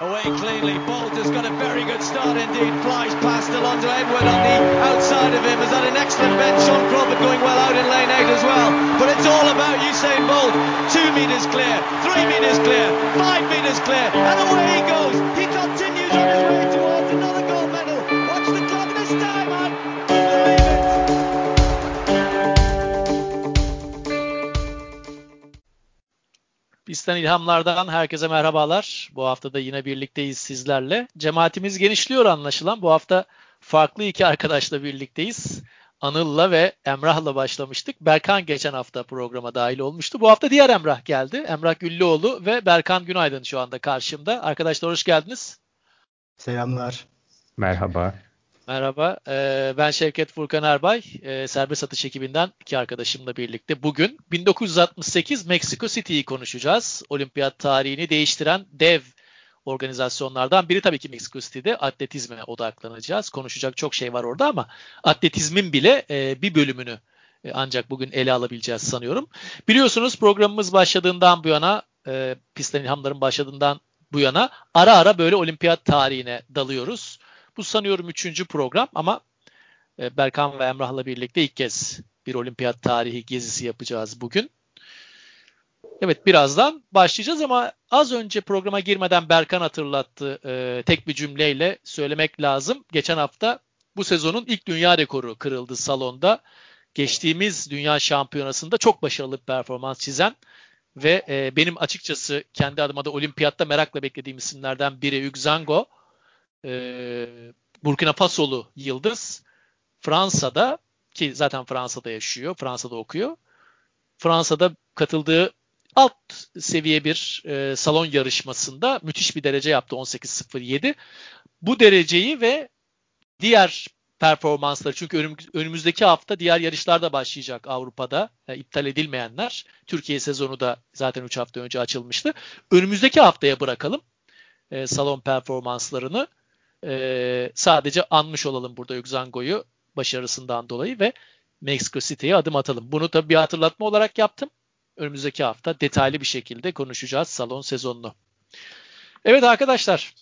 away cleanly. Bolt has got a very good start indeed. Flies past Alonso Edward on the outside of him. Has had an excellent bench. Sean Crawford going well out in lane 8 as well. But it's all about Usain Bolt. Two metres clear, three metres clear, five metres clear, and away he goes. He continues on his way Pistten ilhamlardan herkese merhabalar. Bu hafta da yine birlikteyiz sizlerle. Cemaatimiz genişliyor anlaşılan. Bu hafta farklı iki arkadaşla birlikteyiz. Anıl'la ve Emrah'la başlamıştık. Berkan geçen hafta programa dahil olmuştu. Bu hafta diğer Emrah geldi. Emrah Güllüoğlu ve Berkan Günaydın şu anda karşımda. Arkadaşlar hoş geldiniz. Selamlar. Merhaba. Merhaba, ee, ben Şevket Furkan Erbay, ee, serbest atış ekibinden iki arkadaşımla birlikte bugün 1968 Mexico City'yi konuşacağız. Olimpiyat tarihini değiştiren dev organizasyonlardan biri tabii ki Mexico City'de atletizme odaklanacağız. Konuşacak çok şey var orada ama atletizmin bile e, bir bölümünü e, ancak bugün ele alabileceğiz sanıyorum. Biliyorsunuz programımız başladığından bu yana, e, pistten ilhamların başladığından bu yana ara ara böyle olimpiyat tarihine dalıyoruz. Bu sanıyorum üçüncü program ama e, Berkan ve Emrah'la birlikte ilk kez bir olimpiyat tarihi gezisi yapacağız bugün. Evet birazdan başlayacağız ama az önce programa girmeden Berkan hatırlattı e, tek bir cümleyle söylemek lazım. Geçen hafta bu sezonun ilk dünya rekoru kırıldı salonda. Geçtiğimiz dünya şampiyonasında çok başarılı bir performans çizen ve e, benim açıkçası kendi adıma da olimpiyatta merakla beklediğim isimlerden biri Ugzango. E, Burkina Fasolu Yıldız Fransa'da ki zaten Fransa'da yaşıyor, Fransa'da okuyor. Fransa'da katıldığı alt seviye bir e, salon yarışmasında müthiş bir derece yaptı 18.07. Bu dereceyi ve diğer performansları çünkü önüm, önümüzdeki hafta diğer yarışlar da başlayacak Avrupa'da yani iptal edilmeyenler. Türkiye sezonu da zaten 3 hafta önce açılmıştı. Önümüzdeki haftaya bırakalım e, salon performanslarını. E, sadece anmış olalım burada Yugzango'yu başarısından dolayı ve Mexico City'ye adım atalım. Bunu tabii bir hatırlatma olarak yaptım. Önümüzdeki hafta detaylı bir şekilde konuşacağız salon sezonunu. Evet arkadaşlar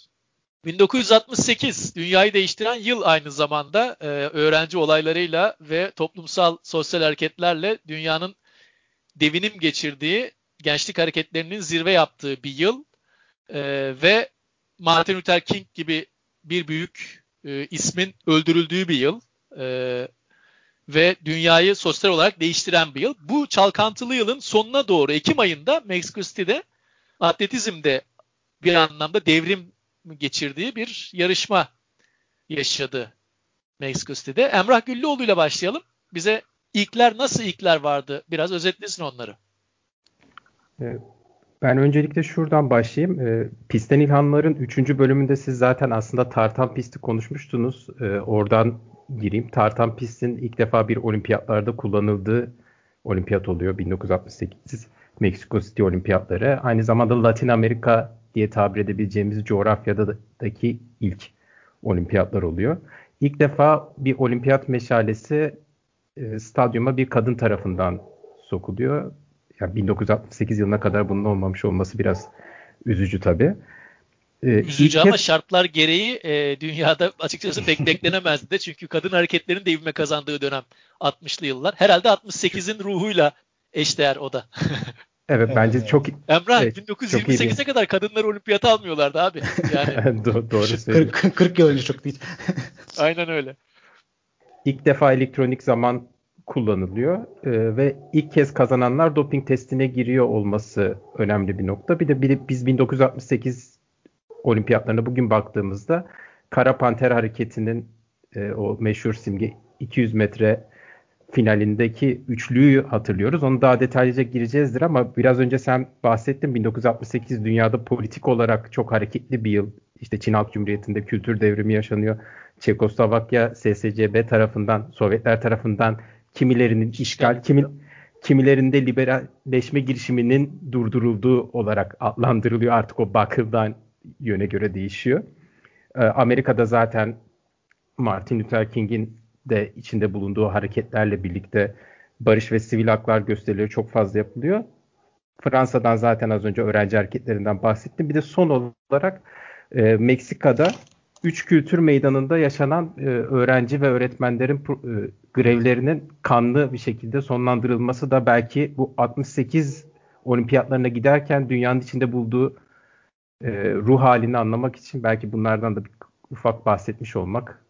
1968 dünyayı değiştiren yıl aynı zamanda e, öğrenci olaylarıyla ve toplumsal sosyal hareketlerle dünyanın devinim geçirdiği gençlik hareketlerinin zirve yaptığı bir yıl e, ve Martin Luther King gibi bir büyük e, ismin öldürüldüğü bir yıl e, ve dünyayı sosyal olarak değiştiren bir yıl. Bu çalkantılı yılın sonuna doğru Ekim ayında Mexico City'de atletizmde bir anlamda devrim geçirdiği bir yarışma yaşadı Mexico City'de. Emrah Güllüoğlu ile başlayalım. Bize ilkler nasıl ilkler vardı? Biraz özetlesin onları. Ben öncelikle şuradan başlayayım. Pistten İlhamların 3. bölümünde siz zaten aslında tartan pisti konuşmuştunuz. Oradan gireyim. Tartan pistin ilk defa bir olimpiyatlarda kullanıldığı olimpiyat oluyor. 1968 Meksiko City olimpiyatları. Aynı zamanda Latin Amerika diye tabir edebileceğimiz coğrafyadaki ilk olimpiyatlar oluyor. İlk defa bir olimpiyat meşalesi e, stadyuma bir kadın tarafından sokuluyor. Yani 1968 yılına kadar bunun olmamış olması biraz üzücü tabii. Ee, Üzücü ama şartlar gereği e, dünyada açıkçası pek beklenemezdi de. Çünkü kadın hareketlerinin de ivme kazandığı dönem 60'lı yıllar. Herhalde 68'in ruhuyla eşdeğer o da. evet bence çok Emrah evet, 1928'e kadar kadınlar olimpiyata almıyorlardı abi. Yani Do- doğru söylüyorsun. 40, 40 yıl önce çok değil. Aynen öyle. İlk defa elektronik zaman kullanılıyor ee, ve ilk kez kazananlar doping testine giriyor olması önemli bir nokta. Bir de bir, biz 1968 olimpiyatlarına bugün baktığımızda Kara Panter hareketinin e, o meşhur simge 200 metre finalindeki üçlüyü hatırlıyoruz. Onu daha detaylıca gireceğizdir ama biraz önce sen bahsettin 1968 dünyada politik olarak çok hareketli bir yıl. İşte Çin Halk Cumhuriyeti'nde kültür devrimi yaşanıyor. Çekoslovakya SSCB tarafından, Sovyetler tarafından kimilerinin işgal, kimi, kimilerinde liberalleşme girişiminin durdurulduğu olarak adlandırılıyor. Artık o bakırdan yöne göre değişiyor. Ee, Amerika'da zaten Martin Luther King'in de içinde bulunduğu hareketlerle birlikte barış ve sivil haklar gösterileri çok fazla yapılıyor. Fransa'dan zaten az önce öğrenci hareketlerinden bahsettim. Bir de son olarak e, Meksika'da üç kültür meydanında yaşanan e, öğrenci ve öğretmenlerin e, grevlerinin kanlı bir şekilde sonlandırılması da belki bu 68 olimpiyatlarına giderken dünyanın içinde bulduğu e, ruh halini anlamak için belki bunlardan da bir ufak bahsetmiş olmak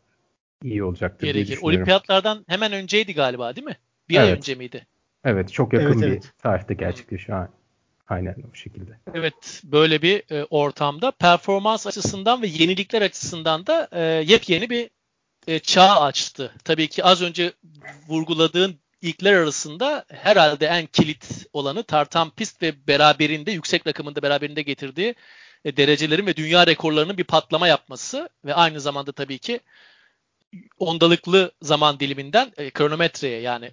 iyi olacaktır Gerekir. diye düşünüyorum. Olimpiyatlardan hemen önceydi galiba değil mi? Bir evet. ay önce miydi? Evet çok yakın evet, bir evet. tarihte gerçekleşiyor. Aynen o şekilde. Evet böyle bir e, ortamda performans açısından ve yenilikler açısından da e, yepyeni bir e, çağ açtı. Tabii ki az önce vurguladığın ilkler arasında herhalde en kilit olanı tartan pist ve beraberinde yüksek rakımında beraberinde getirdiği e, derecelerin ve dünya rekorlarının bir patlama yapması ve aynı zamanda tabii ki ondalıklı zaman diliminden e, kronometreye yani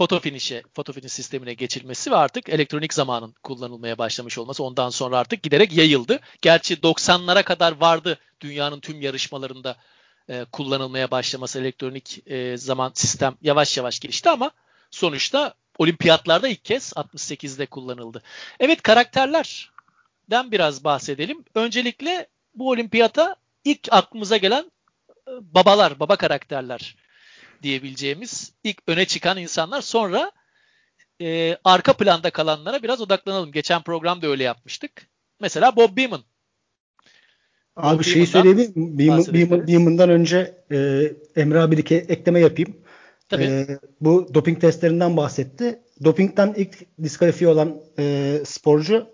foto finish'e, foto finish sistemine geçilmesi ve artık elektronik zamanın kullanılmaya başlamış olması ondan sonra artık giderek yayıldı. Gerçi 90'lara kadar vardı dünyanın tüm yarışmalarında e, kullanılmaya başlaması elektronik e, zaman sistem yavaş yavaş gelişti ama sonuçta olimpiyatlarda ilk kez 68'de kullanıldı. Evet karakterlerden biraz bahsedelim. Öncelikle bu olimpiyata ilk aklımıza gelen e, babalar, baba karakterler diyebileceğimiz ilk öne çıkan insanlar. Sonra e, arka planda kalanlara biraz odaklanalım. Geçen programda öyle yapmıştık. Mesela Bob Beamon. Abi şeyi söyleyebilir miyim? Beamon'dan önce e, Emre abi bir ekleme yapayım. Tabii. E, bu doping testlerinden bahsetti. Dopingten ilk diskalifiye olan e, sporcu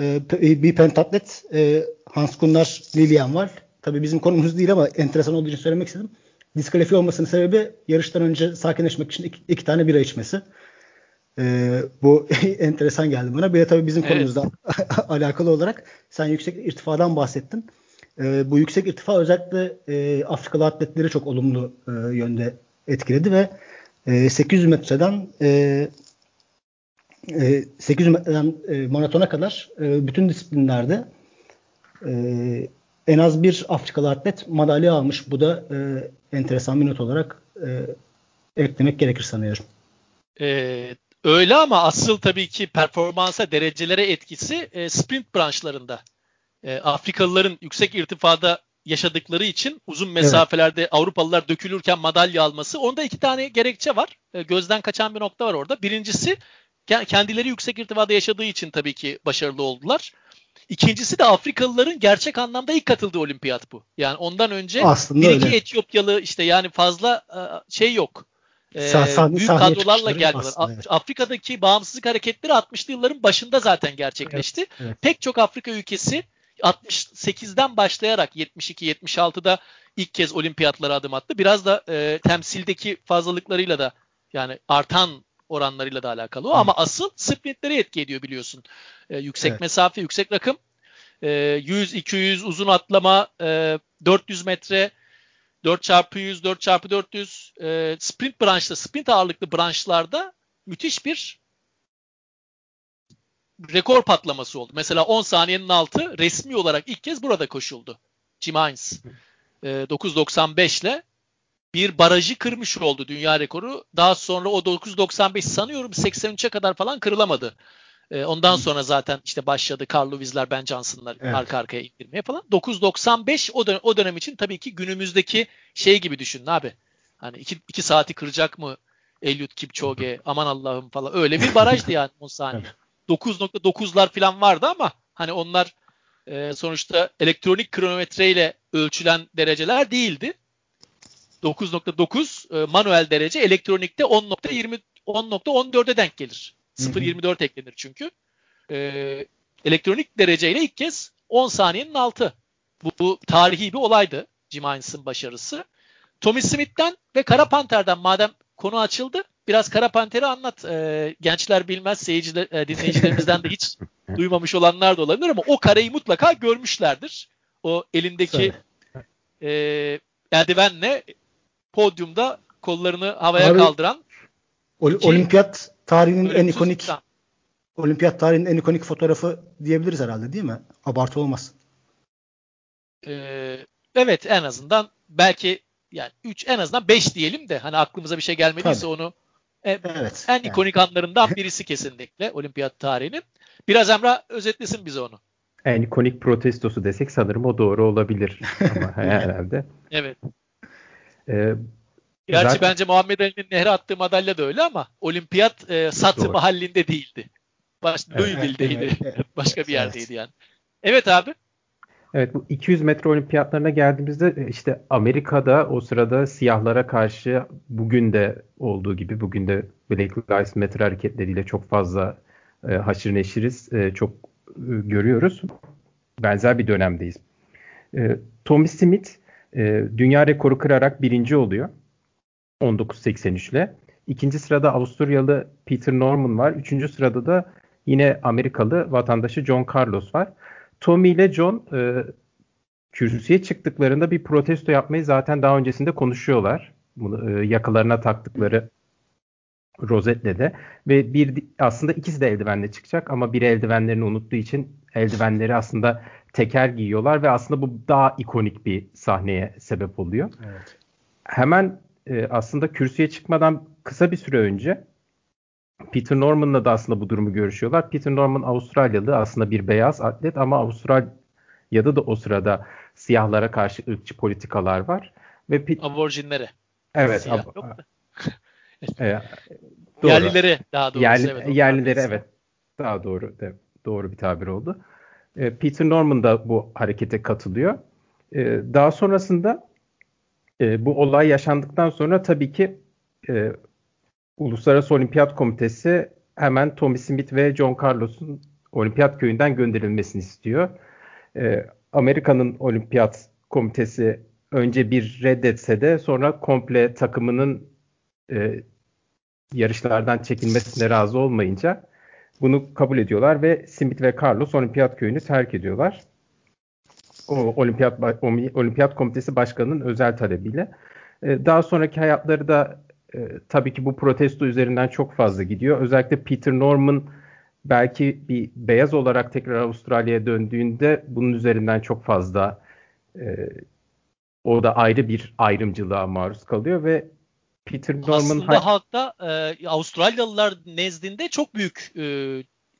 e, bir pentatlet e, Hans Gunnar Lilian var. Tabii bizim konumuz değil ama enteresan olduğu için söylemek istedim diskalifiye olmasının sebebi yarıştan önce sakinleşmek için iki, iki tane bira içmesi. Ee, bu enteresan geldi bana. Bir de tabii bizim evet. konumuzda alakalı olarak sen yüksek irtifadan bahsettin. Ee, bu yüksek irtifa özellikle e, Afrikalı atletleri çok olumlu e, yönde etkiledi ve e, 800 metreden e, e, 800 metreden e, maratona kadar e, bütün disiplinlerde e, en az bir Afrikalı atlet madalya almış. Bu da e, enteresan bir not olarak e, eklemek gerekir sanıyorum. Ee, öyle ama asıl tabii ki performansa, derecelere etkisi e, sprint branşlarında. E, Afrikalıların yüksek irtifada yaşadıkları için uzun mesafelerde evet. Avrupalılar dökülürken madalya alması. Onda iki tane gerekçe var. E, gözden kaçan bir nokta var orada. Birincisi kendileri yüksek irtifada yaşadığı için tabii ki başarılı oldular. İkincisi de Afrikalıların gerçek anlamda ilk katıldığı olimpiyat bu. Yani ondan önce Aslında bir iki Etiyopyalı işte yani fazla e, şey yok. Ee, sahne, büyük kadrolarla geldiler. evet. Afrika'daki bağımsızlık hareketleri 60'lı yılların başında zaten gerçekleşti. Evet, evet. Pek çok Afrika ülkesi 68'den başlayarak 72-76'da ilk kez olimpiyatlara adım attı. Biraz da e, temsildeki fazlalıklarıyla da yani artan oranlarıyla da alakalı o. Hı. Ama asıl sprintleri etki ediyor biliyorsun. E, yüksek evet. mesafe, yüksek rakım. E, 100, 200 uzun atlama, e, 400 metre, 4 çarpı 100, 4 çarpı 400 e, sprint branşta, sprint ağırlıklı branşlarda müthiş bir rekor patlaması oldu. Mesela 10 saniyenin altı resmi olarak ilk kez burada koşuldu. Jim Hines e, 9.95 ile bir barajı kırmış oldu dünya rekoru. Daha sonra o 995 sanıyorum 83'e kadar falan kırılamadı. E, ondan sonra zaten işte başladı Carl Lewis'ler, Ben Johnson'lar evet. arka arkaya indirmeye falan. 995 o dönem, o dönem için tabii ki günümüzdeki şey gibi düşünün abi. Hani 2 saati kıracak mı Eliud Kipchoge aman Allah'ım falan öyle bir barajdı yani 10 saniye. 9.9'lar falan vardı ama hani onlar e, sonuçta elektronik kronometreyle ölçülen dereceler değildi. 9.9 e, manuel derece elektronikte 10.20 10.14'e denk gelir. 0.24 eklenir çünkü. E, elektronik dereceyle ilk kez 10 saniyenin altı. Bu, bu tarihi bir olaydı Jim Hines'ın başarısı. Tommy Smith'ten ve Kara Panter'den madem konu açıldı biraz Kara Panter'i anlat. E, gençler bilmez, seyirciler, e, dinleyicilerimizden de hiç duymamış olanlar da olabilir ama o kareyi mutlaka görmüşlerdir. O elindeki e, eldivenle podyumda kollarını havaya Abi, kaldıran ol, ki, olimpiyat tarihinin en ikonik olimpiyat tarihinin en ikonik fotoğrafı diyebiliriz herhalde değil mi? Abartı olmaz. Ee, evet en azından belki yani 3 en azından 5 diyelim de hani aklımıza bir şey gelmediyse Tabii. onu e, evet, en yani. ikonik anlarından birisi kesinlikle olimpiyat tarihinin. Biraz Emrah özetlesin bize onu. en ikonik protestosu desek sanırım o doğru olabilir ama herhalde. Evet. Ee, Gerçi zaten... bence Muhammed Ali'nin nehre attığı madalya da öyle ama olimpiyat e, satımı Doğru. halinde değildi. Baş, evet, Louisville'deydi. Evet, evet. Başka bir yerdeydi evet. yani. Evet abi. Evet bu 200 metre olimpiyatlarına geldiğimizde e, işte Amerika'da o sırada siyahlara karşı bugün de olduğu gibi bugün de Black Lives Matter hareketleriyle çok fazla e, haşır neşiriz. E, çok e, görüyoruz. Benzer bir dönemdeyiz. E, Tommy Smith e, dünya rekoru kırarak birinci oluyor. 1983 ile. İkinci sırada Avusturyalı Peter Norman var. Üçüncü sırada da yine Amerikalı vatandaşı John Carlos var. Tommy ile John e, kürsüye çıktıklarında bir protesto yapmayı zaten daha öncesinde konuşuyorlar. Bunu, e, yakalarına taktıkları rozetle de ve bir aslında ikisi de eldivenle çıkacak ama biri eldivenlerini unuttuğu için eldivenleri aslında teker giyiyorlar ve aslında bu daha ikonik bir sahneye sebep oluyor. Evet. Hemen e, aslında kürsüye çıkmadan kısa bir süre önce Peter Norman'la da aslında bu durumu görüşüyorlar. Peter Norman Avustralyalı aslında bir beyaz atlet ama Avustralya'da da o sırada siyahlara karşı ırkçı politikalar var. ve Pit... Aborjinlere. Evet. Siyah ab- yok da. e, doğru. Yerlileri daha doğrusu. Yerli, evet, yerlileri evet. Daha doğru. De, doğru bir tabir oldu. E, Peter Norman da bu harekete katılıyor. E, daha sonrasında e, bu olay yaşandıktan sonra tabii ki e, Uluslararası Olimpiyat Komitesi hemen Tommy Smith ve John Carlos'un olimpiyat köyünden gönderilmesini istiyor. E, Amerika'nın olimpiyat komitesi önce bir reddetse de sonra komple takımının e, yarışlardan çekilmesine razı olmayınca bunu kabul ediyorlar ve Smith ve Carlos olimpiyat köyünü terk ediyorlar o olimpiyat olimpiyat komitesi başkanının özel talebiyle. E, daha sonraki hayatları da e, tabii ki bu protesto üzerinden çok fazla gidiyor. Özellikle Peter Norman belki bir beyaz olarak tekrar Avustralya'ya döndüğünde bunun üzerinden çok fazla e, o da ayrı bir ayrımcılığa maruz kalıyor ve Peter Norman aslında halkta e, Avustralyalılar nezdinde çok büyük e,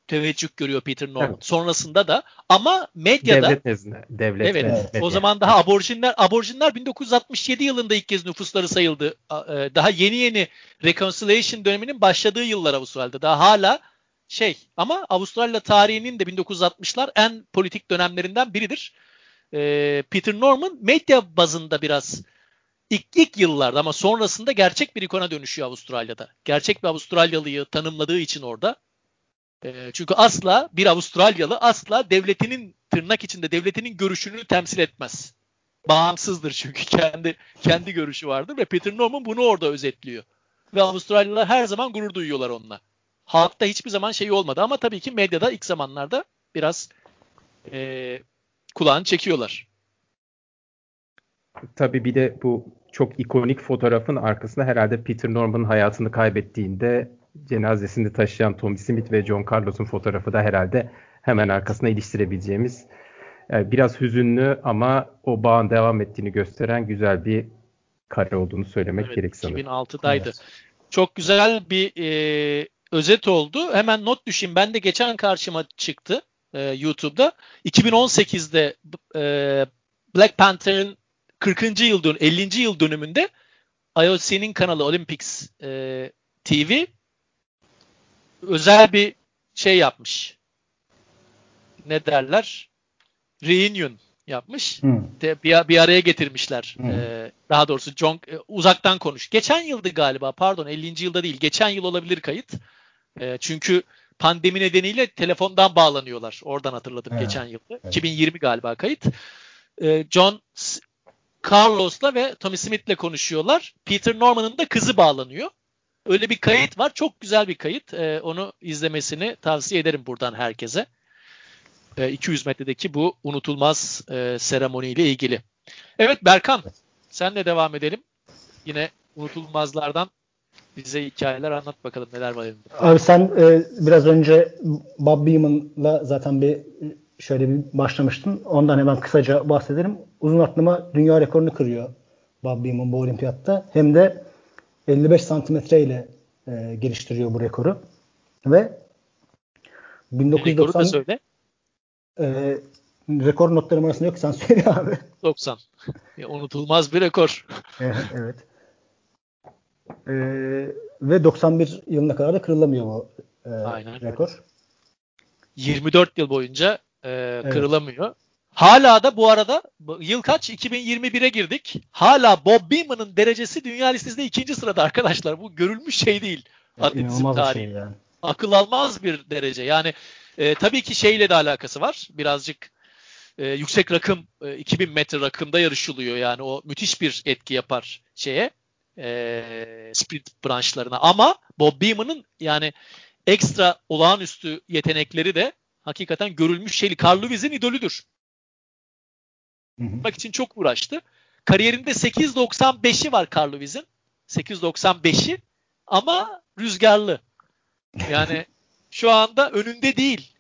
teveccüh görüyor Peter Norman. Evet. Sonrasında da ama medyada devlet nezdinde devlet evet, evet. O zaman daha aborjinler aborjinler 1967 yılında ilk kez nüfusları sayıldı. E, daha yeni yeni reconciliation döneminin başladığı yıllar Avustralya'da. Daha hala şey ama Avustralya tarihinin de 1960'lar en politik dönemlerinden biridir. E, Peter Norman medya bazında biraz ilk, ilk yıllarda ama sonrasında gerçek bir ikona dönüşüyor Avustralya'da. Gerçek bir Avustralyalıyı tanımladığı için orada e, çünkü asla bir Avustralyalı asla devletinin tırnak içinde devletinin görüşünü temsil etmez. Bağımsızdır çünkü kendi kendi görüşü vardır ve Peter Norman bunu orada özetliyor. Ve Avustralyalılar her zaman gurur duyuyorlar onunla. Halkta hiçbir zaman şey olmadı ama tabii ki medyada ilk zamanlarda biraz e, kulağını çekiyorlar. Tabii bir de bu çok ikonik fotoğrafın arkasında herhalde Peter Norman'ın hayatını kaybettiğinde cenazesini taşıyan Tommy Smith ve John Carlos'un fotoğrafı da herhalde hemen arkasına iliştirebileceğimiz e, biraz hüzünlü ama o bağın devam ettiğini gösteren güzel bir kare olduğunu söylemek evet, gerek sanırım. 2006'daydı. Evet. Çok güzel bir e, özet oldu. Hemen not düşeyim. Ben de geçen karşıma çıktı e, YouTube'da. 2018'de e, Black Panther'ın 40. yıl dön 50. yıl dönümünde IOC'nin kanalı Olympics e, TV özel bir şey yapmış. Ne derler? Reunion yapmış. De, bir, bir araya getirmişler. Ee, daha doğrusu John e, uzaktan konuş. Geçen yıldı galiba pardon 50. yılda değil. Geçen yıl olabilir kayıt. E, çünkü pandemi nedeniyle telefondan bağlanıyorlar. Oradan hatırladım evet. geçen yılda. Evet. 2020 galiba kayıt. E, John Carlos'la ve Tommy Smith'le konuşuyorlar. Peter Norman'ın da kızı bağlanıyor. Öyle bir kayıt var. Çok güzel bir kayıt. E, onu izlemesini tavsiye ederim buradan herkese. E, ee, 200 metredeki bu unutulmaz e, seremoniyle ilgili. Evet Berkan, senle devam edelim. Yine unutulmazlardan bize hikayeler anlat bakalım neler var elinde. Abi sen e, biraz önce Bob Beeman'la zaten bir şöyle bir başlamıştın. Ondan hemen kısaca bahsedelim. Uzun atlama dünya rekorunu kırıyor Bob Beeman bu olimpiyatta. Hem de 55 santimetre ile e, geliştiriyor bu rekoru. Ve 1990 rekoru da söyle. e, rekor notlarım arasında yok. Sen söyle abi. 90. ya, unutulmaz bir rekor. evet. evet. E, ve 91 yılına kadar da kırılamıyor bu e, Aynen, rekor. Evet. 24 yıl boyunca e, evet. kırılamıyor. Hala da bu arada yıl kaç? 2021'e girdik. Hala Bob Beeman'ın derecesi dünya listesinde ikinci sırada arkadaşlar. Bu görülmüş şey değil. Atletizm tarihi. Şey yani. Akıl almaz bir derece. Yani e, tabii ki şeyle de alakası var. Birazcık e, yüksek rakım e, 2000 metre rakımda yarışılıyor. Yani o müthiş bir etki yapar şeye e, sprint branşlarına. Ama Bob Beeman'ın yani ekstra olağanüstü yetenekleri de hakikaten görülmüş şeyli. Carl Lewis'in idolüdür. Bak için çok uğraştı. Kariyerinde 8.95'i var Carl Lewis'in. 8.95'i ama rüzgarlı. Yani şu anda önünde değil.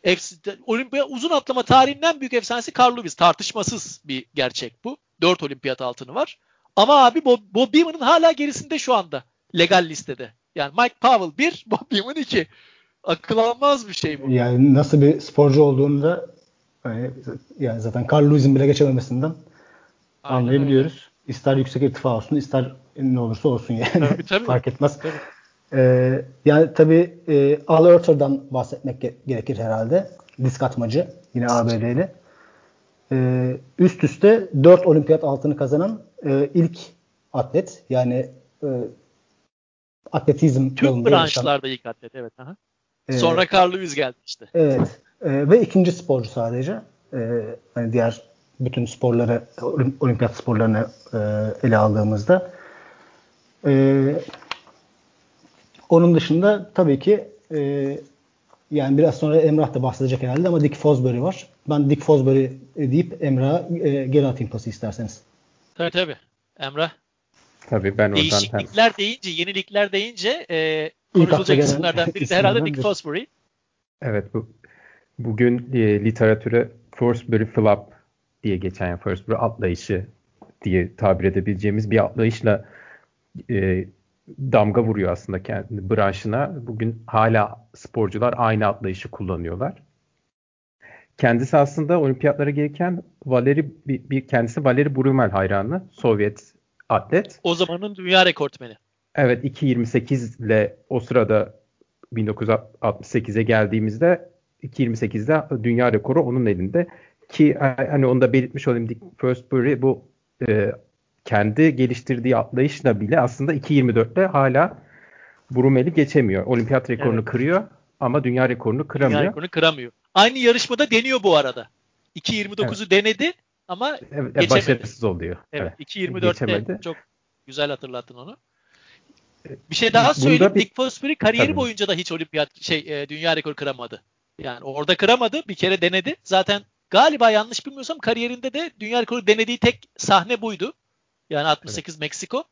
Olimpiya uzun atlama tarihinden büyük efsanesi Carl Lewis. Tartışmasız bir gerçek bu. 4 olimpiyat altını var. Ama abi Bob, Bob Beeman'ın hala gerisinde şu anda. Legal listede. Yani Mike Powell 1, Bob Beeman 2. Akıl almaz bir şey bu. Yani nasıl bir sporcu olduğunu da yani, yani zaten Carl Lewis'in bile geçememesinden Aynen anlayabiliyoruz. Öyle. İster yüksek irtifa olsun, ister ne olursa olsun yani. Tabii, tabii. Fark etmez. Tabii. Ee, yani tabii e, Al Oerter'dan bahsetmek gerekir herhalde. Disk atmacı. Yine ABD'li. Ee, üst üste 4 olimpiyat altını kazanan e, ilk atlet. Yani e, atletizm Tüm branşlarda ilk atlet evet. Aha. Ee, Sonra Carl Lewis geldi işte. Evet. E, ve ikinci sporcu sadece. E, hani diğer bütün sporları, olimpiyat sporlarını e, ele aldığımızda. E, onun dışında tabii ki e, yani biraz sonra Emrah da bahsedecek herhalde ama Dick Fosbury var. Ben Dick Fosbury deyip Emrah'a e, geri atayım pası isterseniz. Tabii tabii. Emrah. Tabii ben oradan... Değişiklikler hem... deyince, yenilikler deyince e, konuşulacak isimlerden birisi herhalde Dick Fosbury. Evet bu bugün e, literatüre Fosbury Flop diye geçen yani Fosbury atlayışı diye tabir edebileceğimiz bir atlayışla e, damga vuruyor aslında kendi branşına. Bugün hala sporcular aynı atlayışı kullanıyorlar. Kendisi aslında olimpiyatlara gelirken Valeri bir, bir kendisi Valeri Brumel hayranı. Sovyet atlet. O zamanın dünya rekortmeni. Evet 2.28 ile o sırada 1968'e geldiğimizde 2.28'de dünya rekoru onun elinde. Ki hani onu da belirtmiş olayım Dick Fosbury bu e, kendi geliştirdiği atlayışla bile aslında 2.24'te hala Brumel'i geçemiyor. Olimpiyat rekorunu evet. kırıyor ama dünya rekorunu kıramıyor. Dünya rekorunu kıramıyor. Aynı yarışmada deniyor bu arada. 2.29'u evet. denedi ama evet, geçemedi. Başarısız oluyor. Evet, evet. 2.24'te çok güzel hatırlattın onu. Bir şey daha söyleyeyim. Bir, Dick Fosbury kariyeri tabii. boyunca da hiç olimpiyat şey e, dünya rekoru kıramadı. Yani orada kıramadı. Bir kere denedi. Zaten galiba yanlış bilmiyorsam kariyerinde de dünya rekoru denediği tek sahne buydu. Yani 68 evet. Meksiko.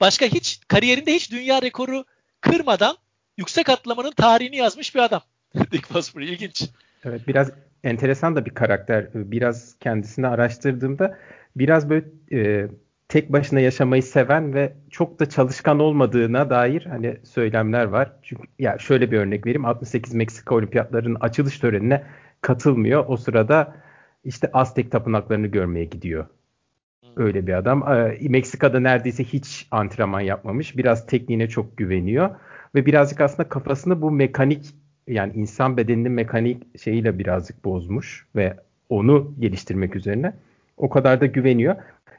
Başka hiç kariyerinde hiç dünya rekoru kırmadan yüksek atlamanın tarihini yazmış bir adam. Dick Fosbury ilginç. Evet biraz enteresan da bir karakter. Biraz kendisini araştırdığımda biraz böyle e, tek başına yaşamayı seven ve çok da çalışkan olmadığına dair hani söylemler var. Çünkü ya şöyle bir örnek vereyim. 68 Meksika Olimpiyatlarının açılış törenine katılmıyor. O sırada işte Aztek tapınaklarını görmeye gidiyor. Öyle bir adam. Meksika'da neredeyse hiç antrenman yapmamış. Biraz tekniğine çok güveniyor. Ve birazcık aslında kafasını bu mekanik yani insan bedeninin mekanik şeyiyle birazcık bozmuş ve onu geliştirmek üzerine. O kadar da güveniyor.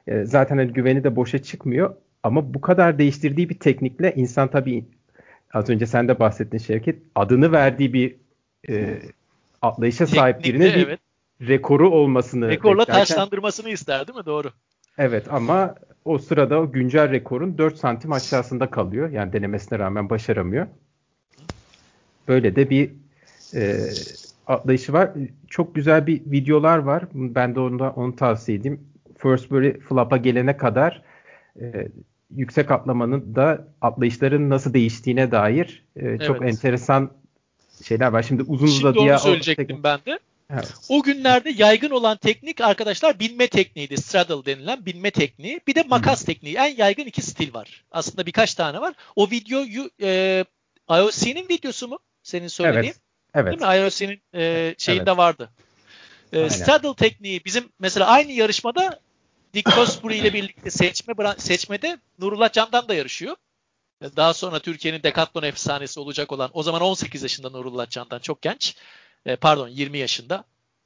Ee, zaten hani güveni de boşa çıkmıyor. Ama bu kadar değiştirdiği bir teknikle insan tabii az önce sen de bahsettin Şevket adını verdiği bir e, atlayışa sahip birine bir evet. rekoru olmasını Rekorla beklerken, taşlandırmasını ister değil mi? Doğru. Evet ama o sırada o güncel rekorun 4 santim aşağısında kalıyor. Yani denemesine rağmen başaramıyor. Böyle de bir e, atlayışı var. Çok güzel bir videolar var. Ben de onu, onu tavsiye edeyim. Firstbury Flap'a gelene kadar e, yüksek atlamanın da atlayışların nasıl değiştiğine dair e, evet. çok enteresan şeyler var. Şimdi uzun Şimdi uzadıya... onu söyleyecektim o, ben de. Evet. O günlerde yaygın olan teknik arkadaşlar binme tekniğiydi. Straddle denilen binme tekniği. Bir de makas hmm. tekniği. En yaygın iki stil var. Aslında birkaç tane var. O videoyu e, IOC'nin videosu mu? Senin söylediğin. Evet. evet. Değil mi? IOC'nin e, şeyinde evet. vardı. E, straddle tekniği bizim mesela aynı yarışmada Dick Cosbury ile birlikte seçme seçmede Nurullah Can'dan da yarışıyor. Daha sonra Türkiye'nin dekatlon efsanesi olacak olan o zaman 18 yaşında Nurullah Can'dan çok genç. E, pardon 20 yaşında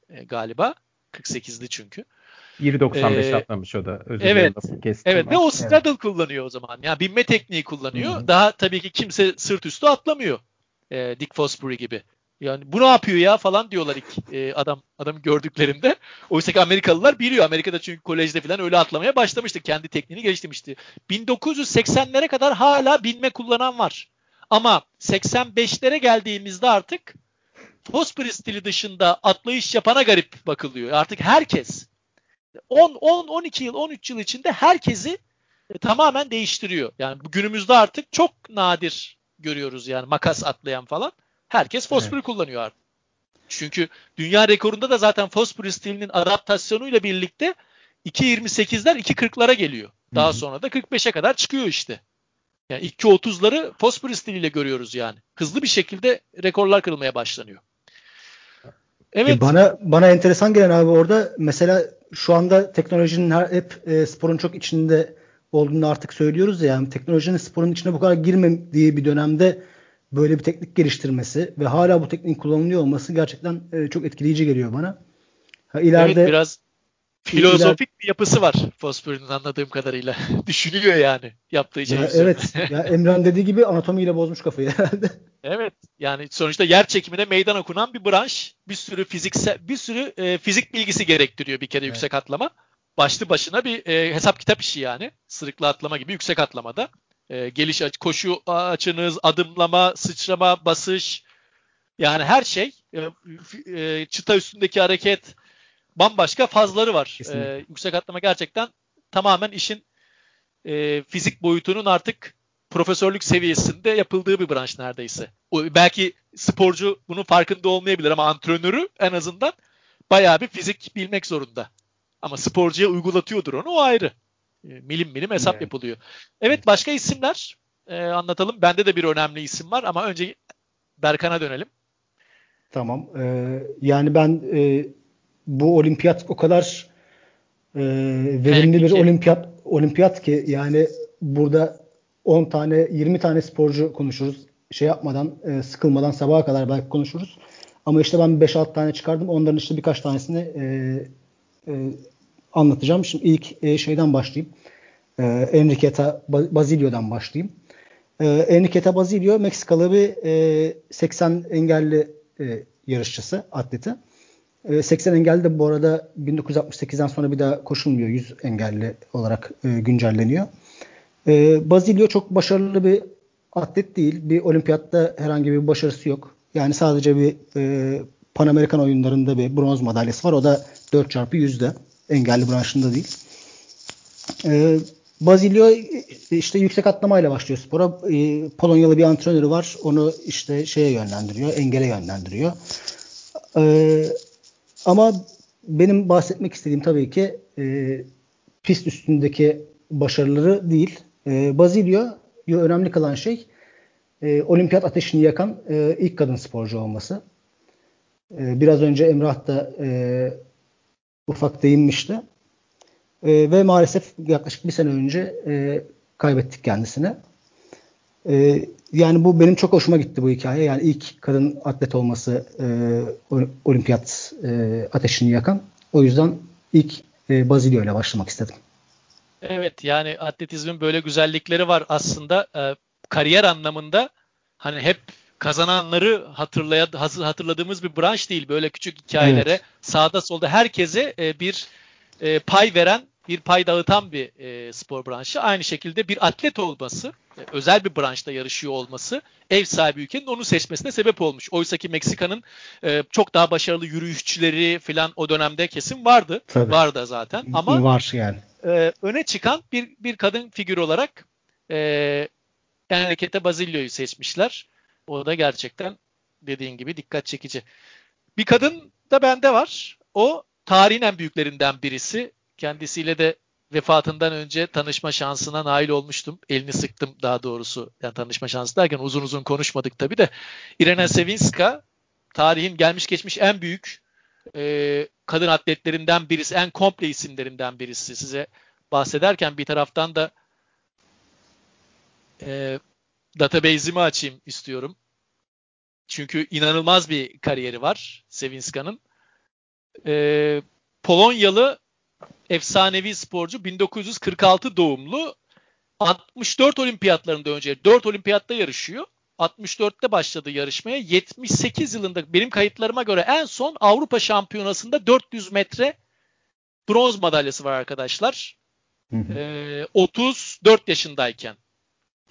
e, galiba. 48'li çünkü. 1.95 ee, atlamış o da. Özür evet. Evet ve o straddle evet. kullanıyor o zaman. Yani binme tekniği kullanıyor. Hı-hı. Daha tabii ki kimse sırt üstü atlamıyor. E, Dick Fosbury gibi. Yani bu ne yapıyor ya falan diyorlar ilk e, adam adamı gördüklerinde. Oysa ki Amerikalılar biliyor. Amerika'da çünkü kolejde falan öyle atlamaya başlamıştı. Kendi tekniğini geliştirmişti. 1980'lere kadar hala binme kullanan var. Ama 85'lere geldiğimizde artık Fosbury stili dışında atlayış yapana garip bakılıyor. Artık herkes 10, 10, 12 yıl, 13 yıl içinde herkesi e, tamamen değiştiriyor. Yani günümüzde artık çok nadir görüyoruz yani makas atlayan falan. Herkes Fosbury evet. kullanıyor artık. Çünkü dünya rekorunda da zaten Fosbury stilinin adaptasyonuyla birlikte 2.28'ler 2.40'lara geliyor. Daha Hı-hı. sonra da 45'e kadar çıkıyor işte. Yani 2.30'ları Fosbury stiliyle görüyoruz yani. Hızlı bir şekilde rekorlar kırılmaya başlanıyor. Evet. E bana bana enteresan gelen abi orada mesela şu anda teknolojinin her, hep e, sporun çok içinde olduğunu artık söylüyoruz ya. Yani teknolojinin sporun içine bu kadar girmediği bir dönemde böyle bir teknik geliştirmesi ve hala bu tekniğin kullanılıyor olması gerçekten e, çok etkileyici geliyor bana. Ha, ileride evet, biraz filozofik iler... bir yapısı var Fosbury'nin anladığım kadarıyla. Düşünüyor yani yaptığı şey. Evet. ya Emran dediği gibi anatomiyle bozmuş kafayı herhalde. Evet. Yani sonuçta yer çekimine meydan okunan bir branş. Bir sürü fiziksel bir sürü e, fizik bilgisi gerektiriyor bir kere evet. yüksek atlama. Başlı başına bir e, hesap kitap işi yani. Sırıkla atlama gibi yüksek atlamada. E, geliş koşu açınız, adımlama, sıçrama, basış yani her şey e, e, çıta üstündeki hareket bambaşka fazları var. E, yüksek atlama gerçekten tamamen işin e, fizik boyutunun artık profesörlük seviyesinde yapıldığı bir branş neredeyse. O, belki sporcu bunun farkında olmayabilir ama antrenörü en azından bayağı bir fizik bilmek zorunda. Ama sporcuya uygulatıyordur onu o ayrı. E, milim milim hesap evet. yapılıyor. Evet başka isimler e, anlatalım. Bende de bir önemli isim var ama önce Berkan'a dönelim. Tamam. Ee, yani ben e, bu olimpiyat o kadar e, verimli bir olimpiyat olimpiyat ki yani burada 10 tane 20 tane sporcu konuşuruz. Şey yapmadan e, sıkılmadan sabaha kadar belki konuşuruz. Ama işte ben 5-6 tane çıkardım. Onların işte birkaç tanesini e, e, anlatacağım. Şimdi ilk e, şeyden başlayayım. E, Enriqueta Basilio'dan başlayayım. E, Enriqueta Basilio Meksikalı bir e, 80 engelli yarışçısı, atleti. E, 80 engelli de bu arada 1968'den sonra bir daha koşulmuyor. 100 engelli olarak güncelleniyor. E, Basilio çok başarılı bir atlet değil. Bir olimpiyatta herhangi bir başarısı yok. Yani sadece bir Pan Amerikan oyunlarında bir bronz madalyası var. O da 4x100'de engelli branşında değil. E, Basilio işte yüksek atlamayla başlıyor spora. E, Polonyalı bir antrenörü var. Onu işte şeye yönlendiriyor, engele yönlendiriyor. E, ama benim bahsetmek istediğim tabii ki e, pist üstündeki başarıları değil. E, Basilio önemli kalan şey e, olimpiyat ateşini yakan e, ilk kadın sporcu olması. E, biraz önce Emrah da e, ufak değinmişti. E, ve maalesef yaklaşık bir sene önce e, kaybettik kendisini. E, yani bu benim çok hoşuma gitti bu hikaye. Yani ilk kadın atlet olması e, olimpiyat e, ateşini yakan. O yüzden ilk e, Bazilio ile başlamak istedim. Evet yani atletizmin böyle güzellikleri var aslında. E, kariyer anlamında hani hep kazananları hatırlaya, hatırladığımız bir branş değil. Böyle küçük hikayelere evet. sağda solda herkese e, bir e, pay veren bir pay dağıtan bir e, spor branşı. Aynı şekilde bir atlet olması, e, özel bir branşta yarışıyor olması ev sahibi ülkenin onu seçmesine sebep olmuş. Oysa ki Meksika'nın e, çok daha başarılı yürüyüşçüleri falan o dönemde kesin vardı. Tabii. Vardı zaten. Ama var yani. E, öne çıkan bir bir kadın figür olarak e, Enriqueta Basilio'yu seçmişler. O da gerçekten dediğin gibi dikkat çekici. Bir kadın da bende var. O tarihin en büyüklerinden birisi. Kendisiyle de vefatından önce tanışma şansına nail olmuştum. Elini sıktım daha doğrusu. Yani tanışma şansı derken uzun uzun konuşmadık tabii de. Irena Sevinska tarihin gelmiş geçmiş en büyük e, kadın atletlerinden birisi, en komple isimlerinden birisi. Size bahsederken bir taraftan da e, database'imi açayım istiyorum. Çünkü inanılmaz bir kariyeri var Sevinska'nın. E, Polonyalı efsanevi sporcu 1946 doğumlu 64 olimpiyatlarında önce 4 olimpiyatta yarışıyor. 64'te başladı yarışmaya. 78 yılında benim kayıtlarıma göre en son Avrupa Şampiyonası'nda 400 metre bronz madalyası var arkadaşlar. Ee, 34 yaşındayken.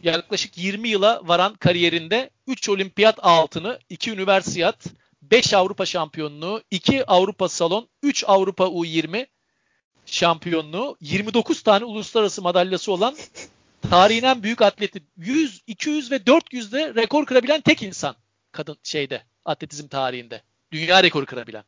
Yaklaşık 20 yıla varan kariyerinde 3 olimpiyat altını, 2 üniversiyat, 5 Avrupa şampiyonluğu, 2 Avrupa salon, 3 Avrupa U20 şampiyonluğu, 29 tane uluslararası madalyası olan tarihin en büyük atleti 100, 200 ve 400'de rekor kırabilen tek insan kadın şeyde atletizm tarihinde. Dünya rekoru kırabilen.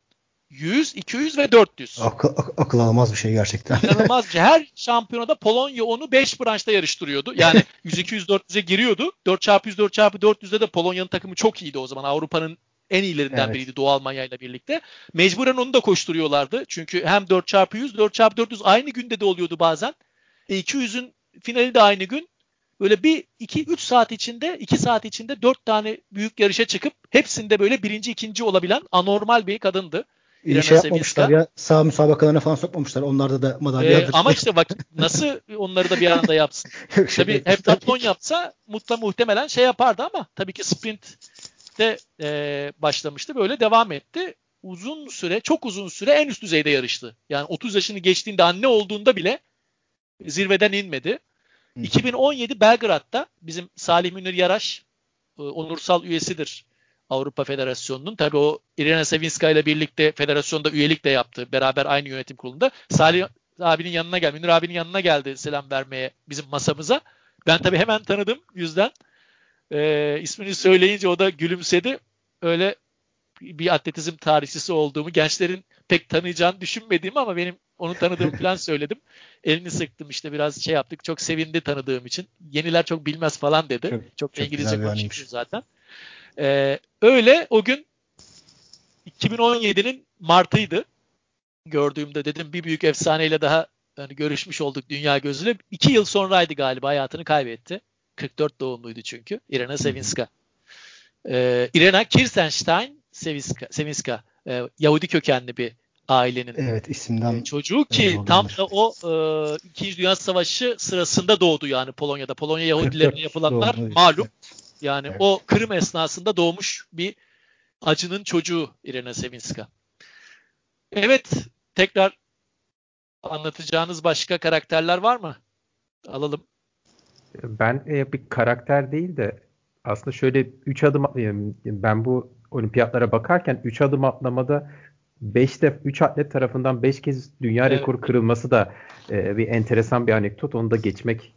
100, 200 ve 400. Akıl, ak- akıl almaz bir şey gerçekten. İnanılmaz. Her şampiyonada Polonya onu 5 branşta yarıştırıyordu. Yani 100, 200, 400'e giriyordu. 4x100, 4x400'de de Polonya'nın takımı çok iyiydi o zaman. Avrupa'nın en iyilerinden evet. biriydi Doğu Almanya ile birlikte. Mecburen onu da koşturuyorlardı. Çünkü hem 4x100, 4x400 aynı günde de oluyordu bazen. E 200'ün finali de aynı gün. Böyle bir 2-3 saat içinde 2 saat içinde 4 tane büyük yarışa çıkıp hepsinde böyle birinci ikinci olabilen anormal bir kadındı. İyi şey yapmamışlar ya. Sağ müsabakalarına falan sokmamışlar. Onlarda da madalya ee, Ama işte bak nasıl onları da bir anda yapsın. tabii şey heptatlon yapsa mutla muhtemelen şey yapardı ama tabii ki sprint de e, başlamıştı. Böyle devam etti. Uzun süre, çok uzun süre en üst düzeyde yarıştı. Yani 30 yaşını geçtiğinde anne olduğunda bile zirveden inmedi. Hı. 2017 Belgrad'da bizim Salih Münir Yaraş e, onursal üyesidir Avrupa Federasyonu'nun. Tabii o Irina Sevinska ile birlikte federasyonda üyelik de yaptı. Beraber aynı yönetim kurulunda. Salih abinin yanına geldi. Münir abinin yanına geldi selam vermeye bizim masamıza. Ben tabii hemen tanıdım yüzden. E, ismini söyleyince o da gülümsedi. Öyle bir atletizm tarihçisi olduğumu, gençlerin pek tanıyacağını düşünmediğimi ama benim onu tanıdığımı falan söyledim. Elini sıktım işte biraz şey yaptık. Çok sevindi tanıdığım için. Yeniler çok bilmez falan dedi. Çok, çok, çok İngilizce konuşuyor zaten. Ee, öyle o gün 2017'nin Mart'ıydı. Gördüğümde dedim bir büyük efsaneyle daha yani görüşmüş olduk dünya gözüyle. İki yıl sonraydı galiba hayatını kaybetti. 44 doğumluydu çünkü. Irena Sevinska. Ee, Irena Kirstenstein Sevinska, Sevinska e, Yahudi kökenli bir ailenin evet, isimden e, çocuğu ki tam da o e, İkinci Dünya Savaşı sırasında doğdu yani Polonya'da. Polonya Yahudilerine yapılanlar malum. Yani evet. o Kırım esnasında doğmuş bir acının çocuğu Irena Sevinska. Evet, tekrar anlatacağınız başka karakterler var mı? Alalım. Ben e, bir karakter değil de aslında şöyle 3 adım ben bu olimpiyatlara bakarken 3 adım atlamada 5 def 3 atlet tarafından 5 kez dünya evet. rekoru kırılması da e, bir enteresan bir anekdot. Onu da geçmek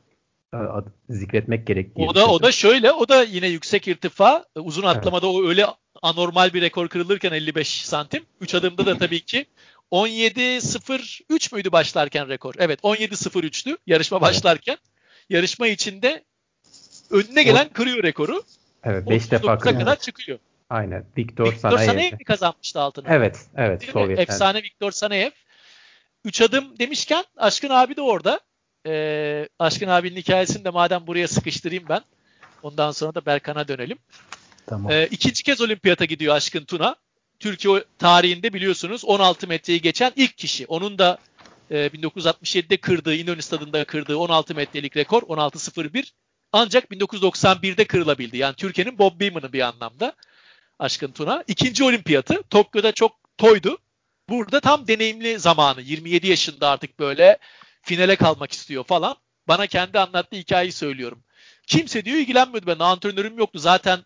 zikretmek gerek O da o da şöyle o da yine yüksek irtifa uzun atlamada evet. o öyle anormal bir rekor kırılırken 55 santim. 3 adımda da tabii ki 17.03 müydü başlarken rekor? Evet 17.03'tü yarışma başlarken. Evet. Yarışma içinde önüne gelen kırıyor rekoru. Evet 5 defa kırıyor. kadar çıkıyor. Aynen. Viktor, Viktor Sanayev. Sanayev mi kazanmıştı altını? Evet. Evet. Sovyetler. Efsane Viktor Sanayev. 3 adım demişken Aşkın abi de orada. Ee, Aşkın abinin hikayesini de madem buraya sıkıştırayım ben. Ondan sonra da Berkan'a dönelim. Tamam. Ee, ikinci kez olimpiyata gidiyor Aşkın Tuna. Türkiye tarihinde biliyorsunuz 16 metreyi geçen ilk kişi. Onun da e, 1967'de kırdığı, İnönü Stadı'nda kırdığı 16 metrelik rekor 16.01 ancak 1991'de kırılabildi. Yani Türkiye'nin Bob Beeman'ı bir anlamda Aşkın Tuna. İkinci olimpiyatı Tokyo'da çok toydu. Burada tam deneyimli zamanı. 27 yaşında artık böyle finale kalmak istiyor falan. Bana kendi anlattığı hikayeyi söylüyorum. Kimse diyor ilgilenmiyordu ben. Antrenörüm yoktu. Zaten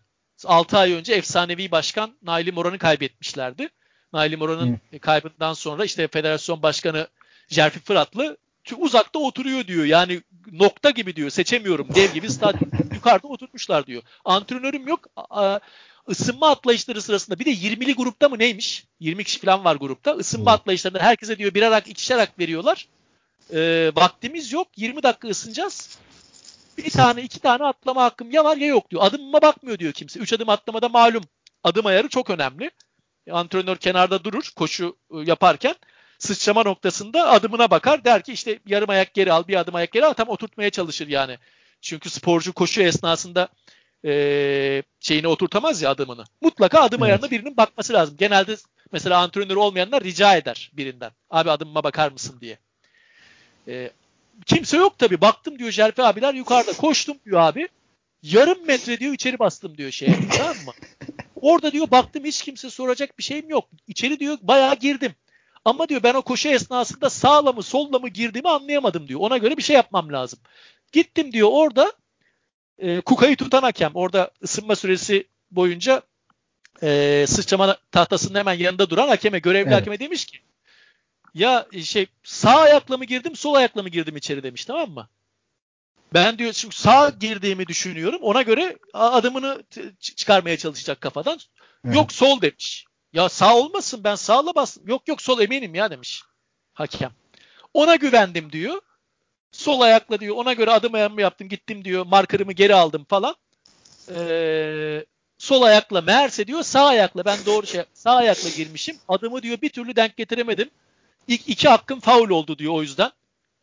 6 ay önce efsanevi başkan Naili Moran'ı kaybetmişlerdi. Naili Moran'ın hmm. kaybından sonra işte federasyon başkanı Jerfi Fıratlı uzakta oturuyor diyor. Yani nokta gibi diyor. Seçemiyorum. Dev gibi stadyum yukarıda oturmuşlar diyor. Antrenörüm yok. Isınma atlayışları sırasında bir de 20'li grupta mı neymiş? 20 kişi falan var grupta. Isınma atlayışlarında herkese diyor birer ak ikişer ak veriyorlar. Ee, vaktimiz yok. 20 dakika ısınacağız. Bir tane iki tane atlama hakkım ya var ya yok diyor. Adımıma bakmıyor diyor kimse. Üç adım atlamada malum adım ayarı çok önemli. Antrenör kenarda durur koşu e, yaparken sıçrama noktasında adımına bakar der ki işte yarım ayak geri al bir adım ayak geri al tam oturtmaya çalışır yani. Çünkü sporcu koşu esnasında e, şeyini oturtamaz ya adımını. Mutlaka adım evet. ayarına birinin bakması lazım. Genelde mesela antrenör olmayanlar rica eder birinden. Abi adımıma bakar mısın diye. E, kimse yok tabii. Baktım diyor Jerfi abiler yukarıda. Koştum diyor abi. Yarım metre diyor içeri bastım diyor şeye. tamam mı? Orada diyor baktım hiç kimse soracak bir şeyim yok. İçeri diyor bayağı girdim. Ama diyor ben o koşu esnasında sağla mı solla mı girdiğimi anlayamadım diyor. Ona göre bir şey yapmam lazım. Gittim diyor orada e, Kuka'yı tutan hakem orada ısınma süresi boyunca e, sıçrama tahtasının hemen yanında duran hakeme görevli evet. hakeme demiş ki ya şey sağ ayakla mı girdim sol ayakla mı girdim içeri demiş tamam mı? Ben diyor çünkü sağ girdiğimi düşünüyorum. Ona göre adımını çıkarmaya çalışacak kafadan. Evet. Yok sol demiş. Ya sağ olmasın ben sağla bastım. Yok yok sol eminim ya demiş hakem. Ona güvendim diyor. Sol ayakla diyor ona göre adım ayağımı yaptım gittim diyor markerımı geri aldım falan. Ee, sol ayakla meğerse diyor sağ ayakla ben doğru şey sağ ayakla girmişim. Adımı diyor bir türlü denk getiremedim. İlk iki hakkım faul oldu diyor o yüzden.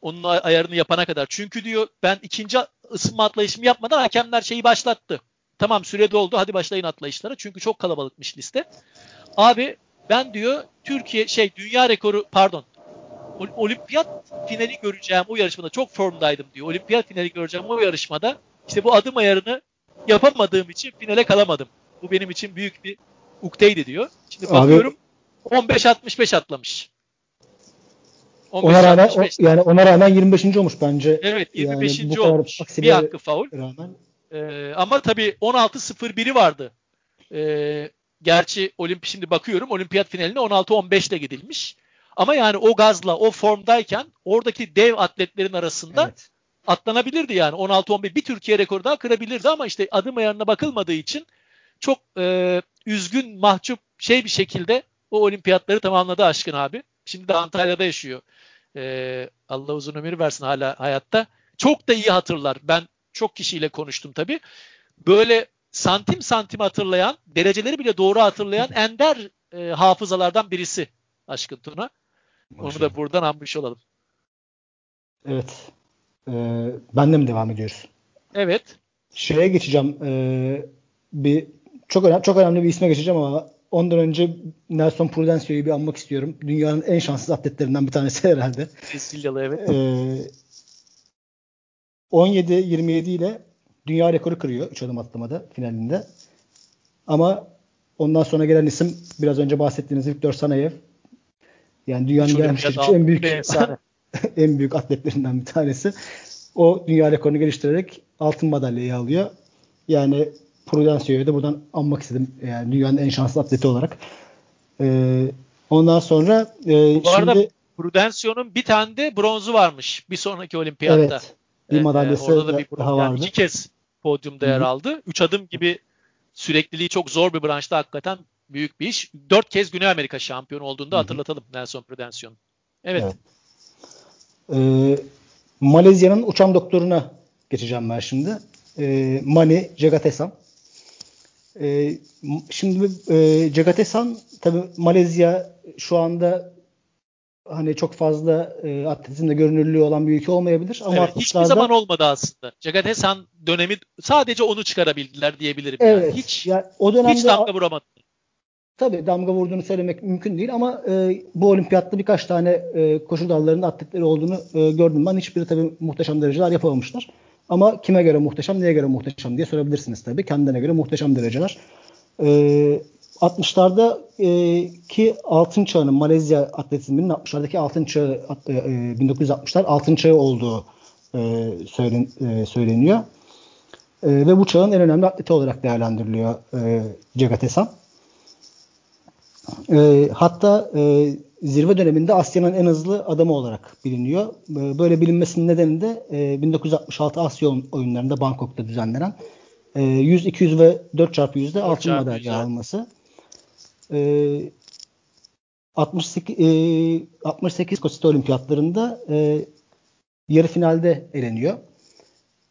Onun ayarını yapana kadar. Çünkü diyor ben ikinci ısınma atlayışımı yapmadan hakemler şeyi başlattı. Tamam süre doldu hadi başlayın atlayışlara. Çünkü çok kalabalıkmış liste. Abi ben diyor Türkiye şey dünya rekoru pardon olimpiyat finali göreceğim o yarışmada çok formdaydım diyor. Olimpiyat finali göreceğim o yarışmada işte bu adım ayarını yapamadığım için finale kalamadım. Bu benim için büyük bir ukteydi diyor. Şimdi bakıyorum 15-65 atlamış. Ona rağmen o, yani ona rağmen 25. olmuş bence. Evet 25. Yani olmuş. Bir hakkı faul. Rağmen. Ee, ama tabii 16-0-1'i vardı. Ee, gerçi olimpi şimdi bakıyorum olimpiyat finaline 16-15 ile gidilmiş. Ama yani o gazla, o formdayken oradaki dev atletlerin arasında evet. atlanabilirdi yani. 16-11 bir Türkiye rekoru daha kırabilirdi ama işte adım ayarına bakılmadığı için çok e, üzgün, mahcup şey bir şekilde o olimpiyatları tamamladı Aşkın abi. Şimdi de Antalya'da yaşıyor. E, Allah uzun ömür versin hala hayatta. Çok da iyi hatırlar. Ben çok kişiyle konuştum tabii. Böyle santim santim hatırlayan, dereceleri bile doğru hatırlayan ender e, hafızalardan birisi Aşkın Tuna. Onu da buradan anmış olalım. Evet. Ee, ben de mi devam ediyoruz? Evet. Şeye geçeceğim. Ee, bir çok önemli çok önemli bir isme geçeceğim ama ondan önce Nelson Prudencio'yu bir anmak istiyorum. Dünyanın en şanssız atletlerinden bir tanesi herhalde. Sicilyalı evet. Ee, 17-27 ile dünya rekoru kırıyor 3 adım atlamada finalinde. Ama ondan sonra gelen isim biraz önce bahsettiğiniz Viktor Sanayev yani dünyanın gelmiş en büyük en büyük atletlerinden bir tanesi. O dünya rekorunu geliştirerek altın madalyayı alıyor. Yani Prudencio'yu da buradan anmak istedim. Yani dünyanın en şanslı atleti olarak. Ee, ondan sonra e, Bu arada şimdi, Prudencio'nun bir tane de bronzu varmış bir sonraki olimpiyatta. Evet. Bir madalyası ee, orada da bir daha vardı. Yani iki kez podyumda yer aldı. Üç adım gibi sürekliliği çok zor bir branşta hakikaten büyük bir iş. Dört kez Güney Amerika şampiyonu olduğunu da hatırlatalım Nelson Prudencio. Evet. evet. Ee, Malezya'nın uçan doktoruna geçeceğim ben şimdi. Ee, Mani Jagatesan. Ee, şimdi e, Jagatesan tabi Malezya şu anda hani çok fazla e, atletizmde görünürlüğü olan bir ülke olmayabilir ama evet, hiçbir zaman olmadı aslında. Jagatesan dönemi sadece onu çıkarabildiler diyebilirim. Evet. Yani. Hiç ya, o dönemde hiç damga vuramadı. Tabii damga vurduğunu söylemek mümkün değil ama e, bu olimpiyatta birkaç tane e, koşu dallarında atletleri olduğunu e, gördüm ben. Hiçbiri tabii muhteşem dereceler yapamamışlar. Ama kime göre muhteşem, neye göre muhteşem diye sorabilirsiniz tabii. Kendine göre muhteşem dereceler. E, 60'larda e, ki altın çağının Malezya atletizminin 60'lardaki altın çağı e, 1960'lar altın çağı olduğu e, söylen, e, söyleniyor. E, ve bu çağın en önemli atleti olarak değerlendiriliyor e, Cegatesan. E, hatta e, zirve döneminde Asya'nın en hızlı adamı olarak biliniyor. E, böyle bilinmesinin nedeni de e, 1966 Asya oyunlarında Bangkok'ta düzenlenen e, 100, 200 ve 4 çarpı 100'de altın madalya alması. E, 68, e, 68 Kosit Olimpiyatlarında e, yarı finalde eleniyor.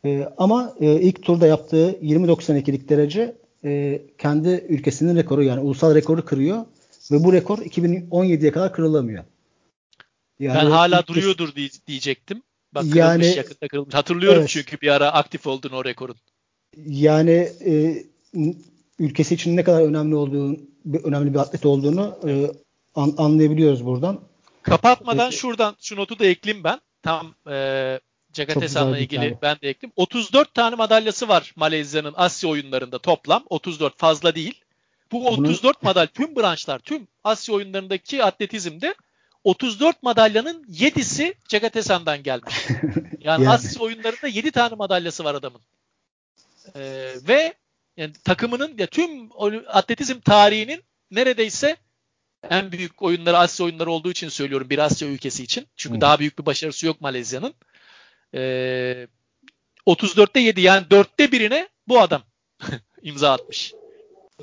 E, ama e, ilk turda yaptığı 20.92'lik derece e, kendi ülkesinin rekoru yani ulusal rekoru kırıyor ve bu rekor 2017'ye kadar kırılamıyor. Yani ben hala duruyordur diyecektim. Bak kırılmış yani, yakında kırılmış. Hatırlıyorum evet. çünkü bir ara aktif oldun o rekorun. Yani e, ülkesi için ne kadar önemli olduğunu, önemli bir atlet olduğunu e, an, anlayabiliyoruz buradan. Kapatmadan şuradan şu notu da ekleyeyim ben. Tam e, ilgili tane. ben de ekleyeyim. 34 tane madalyası var Malezya'nın Asya oyunlarında toplam. 34 fazla değil. Bu 34 Bunu... madalya tüm branşlar, tüm Asya oyunlarındaki atletizmde 34 madalyanın 7'si Jagatesan'dan gelmiş. Yani, yani Asya oyunlarında 7 tane madalyası var adamın. Ee, ve yani takımının ya tüm atletizm tarihinin neredeyse en büyük oyunları Asya oyunları olduğu için söylüyorum bir Asya ülkesi için. Çünkü hmm. daha büyük bir başarısı yok Malezya'nın. Ee, 34'te 7 yani 4'te birine bu adam imza atmış.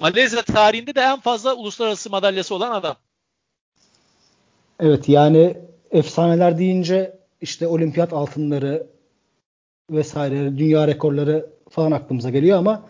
Malezya tarihinde de en fazla uluslararası madalyası olan adam. Evet yani efsaneler deyince işte olimpiyat altınları vesaire dünya rekorları falan aklımıza geliyor ama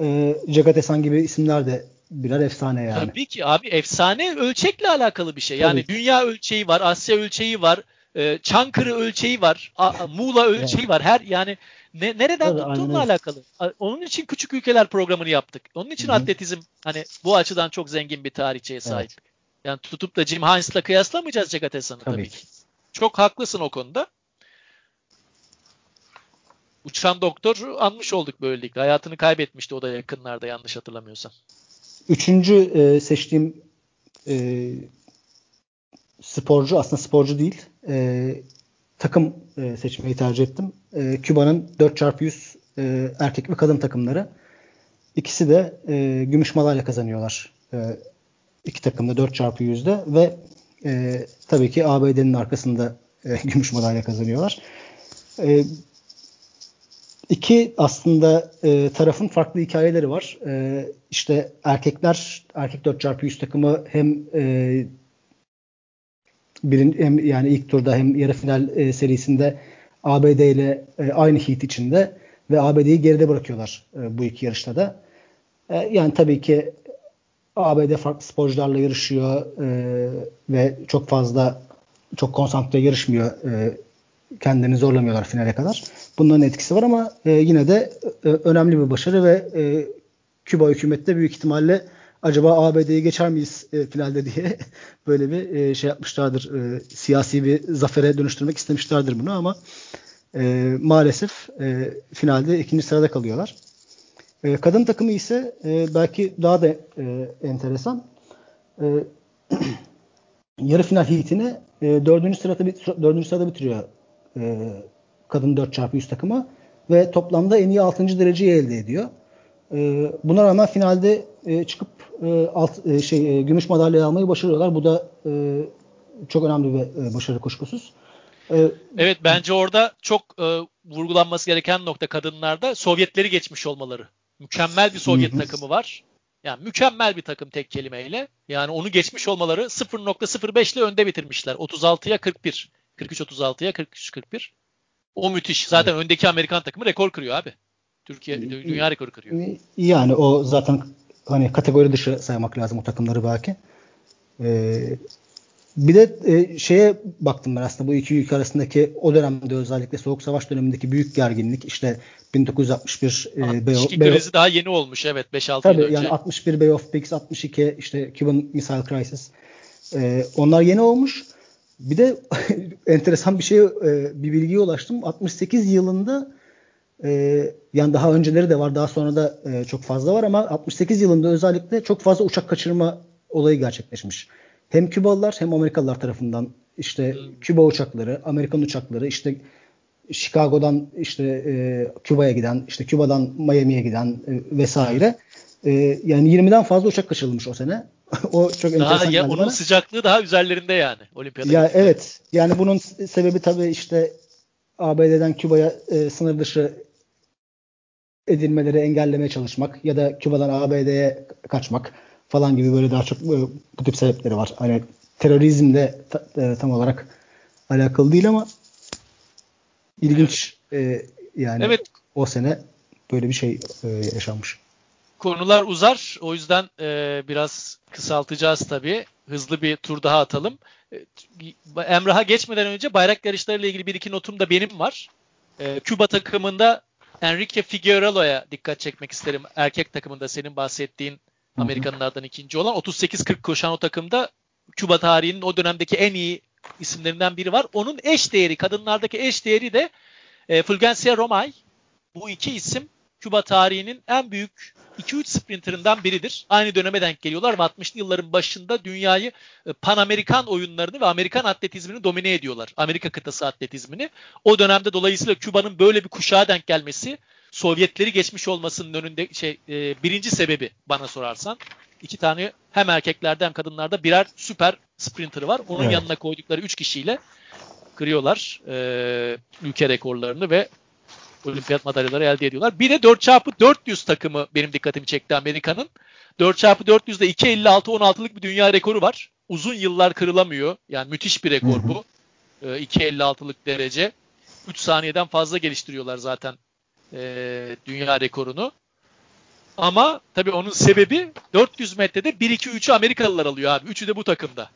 e, Jagatesan gibi isimler de birer efsane yani. Tabii ki abi efsane ölçekle alakalı bir şey. Yani Tabii. dünya ölçeği var, Asya ölçeği var, e, Çankırı ölçeği var, A, Muğla ölçeği evet. var. Her yani ne, nereden Tabii, tuttuğunla alakalı. Onun için küçük ülkeler programını yaptık. Onun için Hı-hı. atletizm hani bu açıdan çok zengin bir tarihçeye sahip. Evet. Yani tutup da Jim Hines'la kıyaslamayacağız Jagatesan'ı tabii, tabii ki. Çok haklısın o konuda. Uçan doktor anmış olduk böylelikle. Hayatını kaybetmişti o da yakınlarda yanlış hatırlamıyorsam. Üçüncü e, seçtiğim e, sporcu aslında sporcu değil. E, takım e, seçmeyi tercih ettim. E, Küba'nın 4x100 e, erkek ve kadın takımları. İkisi de e, gümüş madalya kazanıyorlar. E, iki takımda 4x100'de ve e, tabii ki ABD'nin arkasında e, gümüş madalya kazanıyorlar. E, iki aslında e, tarafın farklı hikayeleri var. E, işte erkekler, erkek 4x100 takımı hem e, birin, hem yani ilk turda hem yarı final e, serisinde ABD ile e, aynı heat içinde ve ABD'yi geride bırakıyorlar e, bu iki yarışta da. E, yani tabii ki ABD farklı sporcularla yarışıyor e, ve çok fazla çok konsantre yarışmıyor. E, kendini zorlamıyorlar finale kadar. Bunların etkisi var ama e, yine de e, önemli bir başarı ve e, Küba hükümeti de büyük ihtimalle acaba ABD'yi geçer miyiz e, finalde diye böyle bir e, şey yapmışlardır. E, siyasi bir zafere dönüştürmek istemişlerdir bunu ama e, maalesef e, finalde ikinci sırada kalıyorlar. E, kadın takımı ise e, belki daha da e, enteresan. E, yarı final heatini e, dördüncü sırada dördüncü sırada bitiriyor e, kadın 4x100 takımı ve toplamda en iyi 6. dereceyi elde ediyor. E, buna rağmen finalde e, çıkıp e, alt, e, şey e, gümüş madalya almayı başarıyorlar. Bu da e, çok önemli bir e, başarı kuşkusuz. E, evet bence orada çok e, vurgulanması gereken nokta kadınlarda Sovyetleri geçmiş olmaları. Mükemmel bir Sovyet hı hı. takımı var. Yani mükemmel bir takım tek kelimeyle. Yani onu geçmiş olmaları 0.05 ile önde bitirmişler. 36'ya 41. 43-36'ya 43-41. O müthiş. Zaten evet. öndeki Amerikan takımı rekor kırıyor abi. Türkiye dünya rekoru kırıyor. Yani o zaten hani kategori dışı saymak lazım o takımları belki. Ee, bir de e, şeye baktım ben aslında bu iki ülke arasındaki o dönemde özellikle Soğuk Savaş dönemindeki büyük gerginlik işte 1961 e, Bay, krizi daha yeni olmuş evet 5-6 yıl önce. yani 61 Bay of Pigs 62 işte Cuban Missile Crisis e, onlar yeni olmuş. Bir de enteresan bir şey e, bir bilgiye ulaştım. 68 yılında e, yani daha önceleri de var daha sonra da e, çok fazla var ama 68 yılında özellikle çok fazla uçak kaçırma olayı gerçekleşmiş. Hem Kübalılar hem Amerikalılar tarafından işte. Küba uçakları, Amerikan uçakları işte Chicago'dan işte e, Küba'ya giden, işte Küba'dan Miami'ye giden e, vesaire. E, yani 20'den fazla uçak kaçırılmış o sene. o çok daha ya, Onun bana. sıcaklığı daha üzerlerinde yani olimpiyada. Ya evet. Yani bunun sebebi tabii işte ABD'den Küba'ya e, sınır dışı edilmeleri engellemeye çalışmak ya da Küba'dan ABD'ye kaçmak falan gibi böyle daha çok bu tip sebepleri var. Hani terörizmle e, tam olarak alakalı değil ama ilginç evet. e, yani evet. o sene böyle bir şey e, yaşanmış. konular uzar. O yüzden e, biraz kısaltacağız tabii. Hızlı bir tur daha atalım. E, Emrah'a geçmeden önce bayrak yarışlarıyla ilgili bir iki notum da benim var. E, Küba takımında Enrique Figueroa'ya dikkat çekmek isterim. Erkek takımında senin bahsettiğin Amerikanlardan ikinci olan 38-40 koşan o takımda Küba tarihinin o dönemdeki en iyi isimlerinden biri var. Onun eş değeri, kadınlardaki eş değeri de e, Fulgencia Romay. Bu iki isim Küba tarihinin en büyük 2-3 sprinterından biridir. Aynı döneme denk geliyorlar ve 60'lı yılların başında dünyayı e, Pan Amerikan oyunlarını ve Amerikan atletizmini domine ediyorlar. Amerika kıtası atletizmini. O dönemde dolayısıyla Küba'nın böyle bir kuşağa denk gelmesi Sovyetleri geçmiş olmasının önünde şey e, birinci sebebi bana sorarsan. iki tane hem erkeklerde hem kadınlarda birer süper sprinter'ı var. Onun evet. yanına koydukları 3 kişiyle kırıyorlar e, ülke rekorlarını ve olimpiyat madalyaları elde ediyorlar. Bir de 4x400 takımı benim dikkatimi çekti Amerika'nın. 4x400'de 2.56 16'lık bir dünya rekoru var. Uzun yıllar kırılamıyor. Yani müthiş bir rekor bu. E, 2.56'lık derece. 3 saniyeden fazla geliştiriyorlar zaten e, dünya rekorunu. Ama tabii onun sebebi 400 metrede 1-2-3'ü Amerikalılar alıyor abi. Üçü de bu takımda.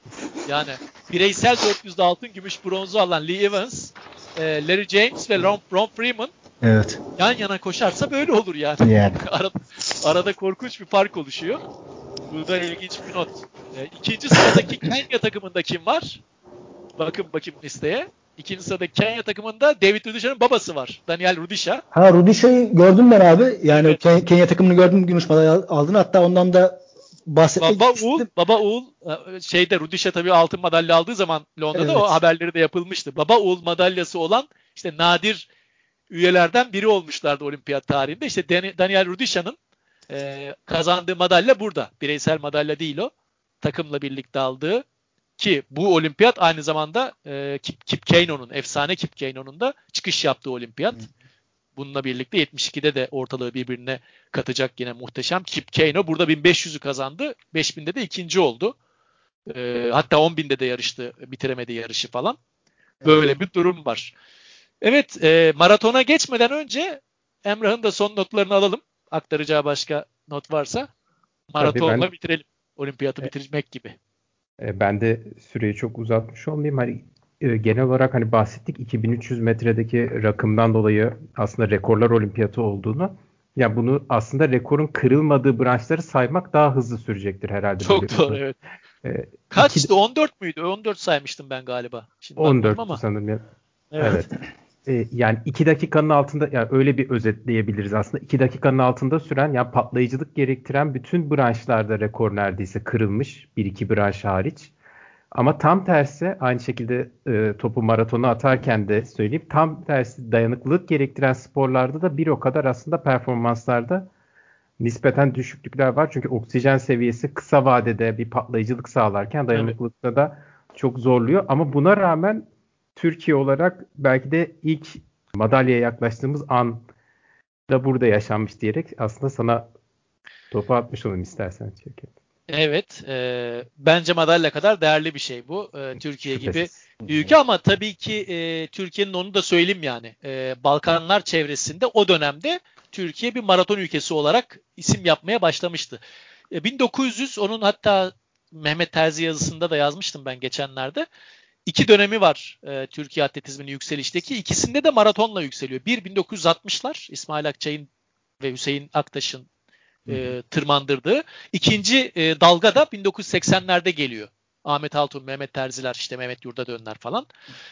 Yani bireysel 400'de altın, gümüş, bronzu alan Lee Evans, e, Larry James ve Ron, Ron Freeman Evet. yan yana koşarsa böyle olur yani. yani. arada, arada korkunç bir fark oluşuyor. Bu da ilginç bir not. E, ikinci sıradaki Kenya takımında kim var? Bakın bakayım listeye. İkinci sırada Kenya takımında David Rudisha'nın babası var. Daniel Rudisha. Ha Rudisha'yı gördüm ben abi. Yani evet. Kenya, Kenya takımını gördüm gümüş madalya aldın. Hatta ondan da bahsetmek baba istedim. Uğul, baba Uğul e, şeyde Rudisha tabii altın madalya aldığı zaman Londra'da evet. o haberleri de yapılmıştı. Baba Uğul madalyası olan işte nadir üyelerden biri olmuşlardı olimpiyat tarihinde. İşte Daniel Rudisha'nın e, kazandığı madalya burada. Bireysel madalya değil o. Takımla birlikte aldığı ki bu olimpiyat aynı zamanda e, Kip, Kip Keino'nun, efsane Kip Keino'nun da çıkış yaptığı olimpiyat. Bununla birlikte 72'de de ortalığı birbirine katacak yine muhteşem. Kip Keino burada 1500'ü kazandı. 5000'de de ikinci oldu. E, hatta 10.000'de de yarıştı. Bitiremedi yarışı falan. Böyle bir durum var. Evet e, maratona geçmeden önce Emrah'ın da son notlarını alalım. Aktaracağı başka not varsa maratonla ben... bitirelim. Olimpiyatı e, bitirmek gibi. E, ben de süreyi çok uzatmış olmayayım. Hani e, genel olarak hani bahsettik 2300 metredeki rakımdan dolayı aslında rekorlar olimpiyatı olduğunu. Ya bunu aslında rekorun kırılmadığı branşları saymak daha hızlı sürecektir herhalde. Çok doğru evet. Ee, Kaçtı? Iki... 14 müydü? 14 saymıştım ben galiba. Şimdi 14 ama. sanırım. Ya. Evet. evet. Ee, yani 2 dakikanın altında yani öyle bir özetleyebiliriz aslında. 2 dakikanın altında süren yani patlayıcılık gerektiren bütün branşlarda rekor neredeyse kırılmış. 1-2 branş hariç. Ama tam tersi aynı şekilde e, topu maratona atarken de söyleyeyim tam tersi dayanıklılık gerektiren sporlarda da bir o kadar aslında performanslarda nispeten düşüklükler var. Çünkü oksijen seviyesi kısa vadede bir patlayıcılık sağlarken dayanıklılıkta da çok zorluyor. Ama buna rağmen Türkiye olarak belki de ilk madalyaya yaklaştığımız an da burada yaşanmış diyerek aslında sana topu atmış olayım istersen Şevket. Evet. E, bence madalya kadar değerli bir şey bu. E, Türkiye gibi ülke ama tabii ki e, Türkiye'nin onu da söyleyeyim yani. E, Balkanlar çevresinde o dönemde Türkiye bir maraton ülkesi olarak isim yapmaya başlamıştı. E, 1900 onun hatta Mehmet Terzi yazısında da yazmıştım ben geçenlerde iki dönemi var e, Türkiye atletizminin yükselişteki. İkisinde de maratonla yükseliyor. Bir 1960'lar İsmail Akçay'ın ve Hüseyin Aktaş'ın e, tırmandırdığı. İkinci e, dalga da 1980'lerde geliyor. Ahmet Altun, Mehmet Terziler, işte Mehmet Yurda Dönler falan.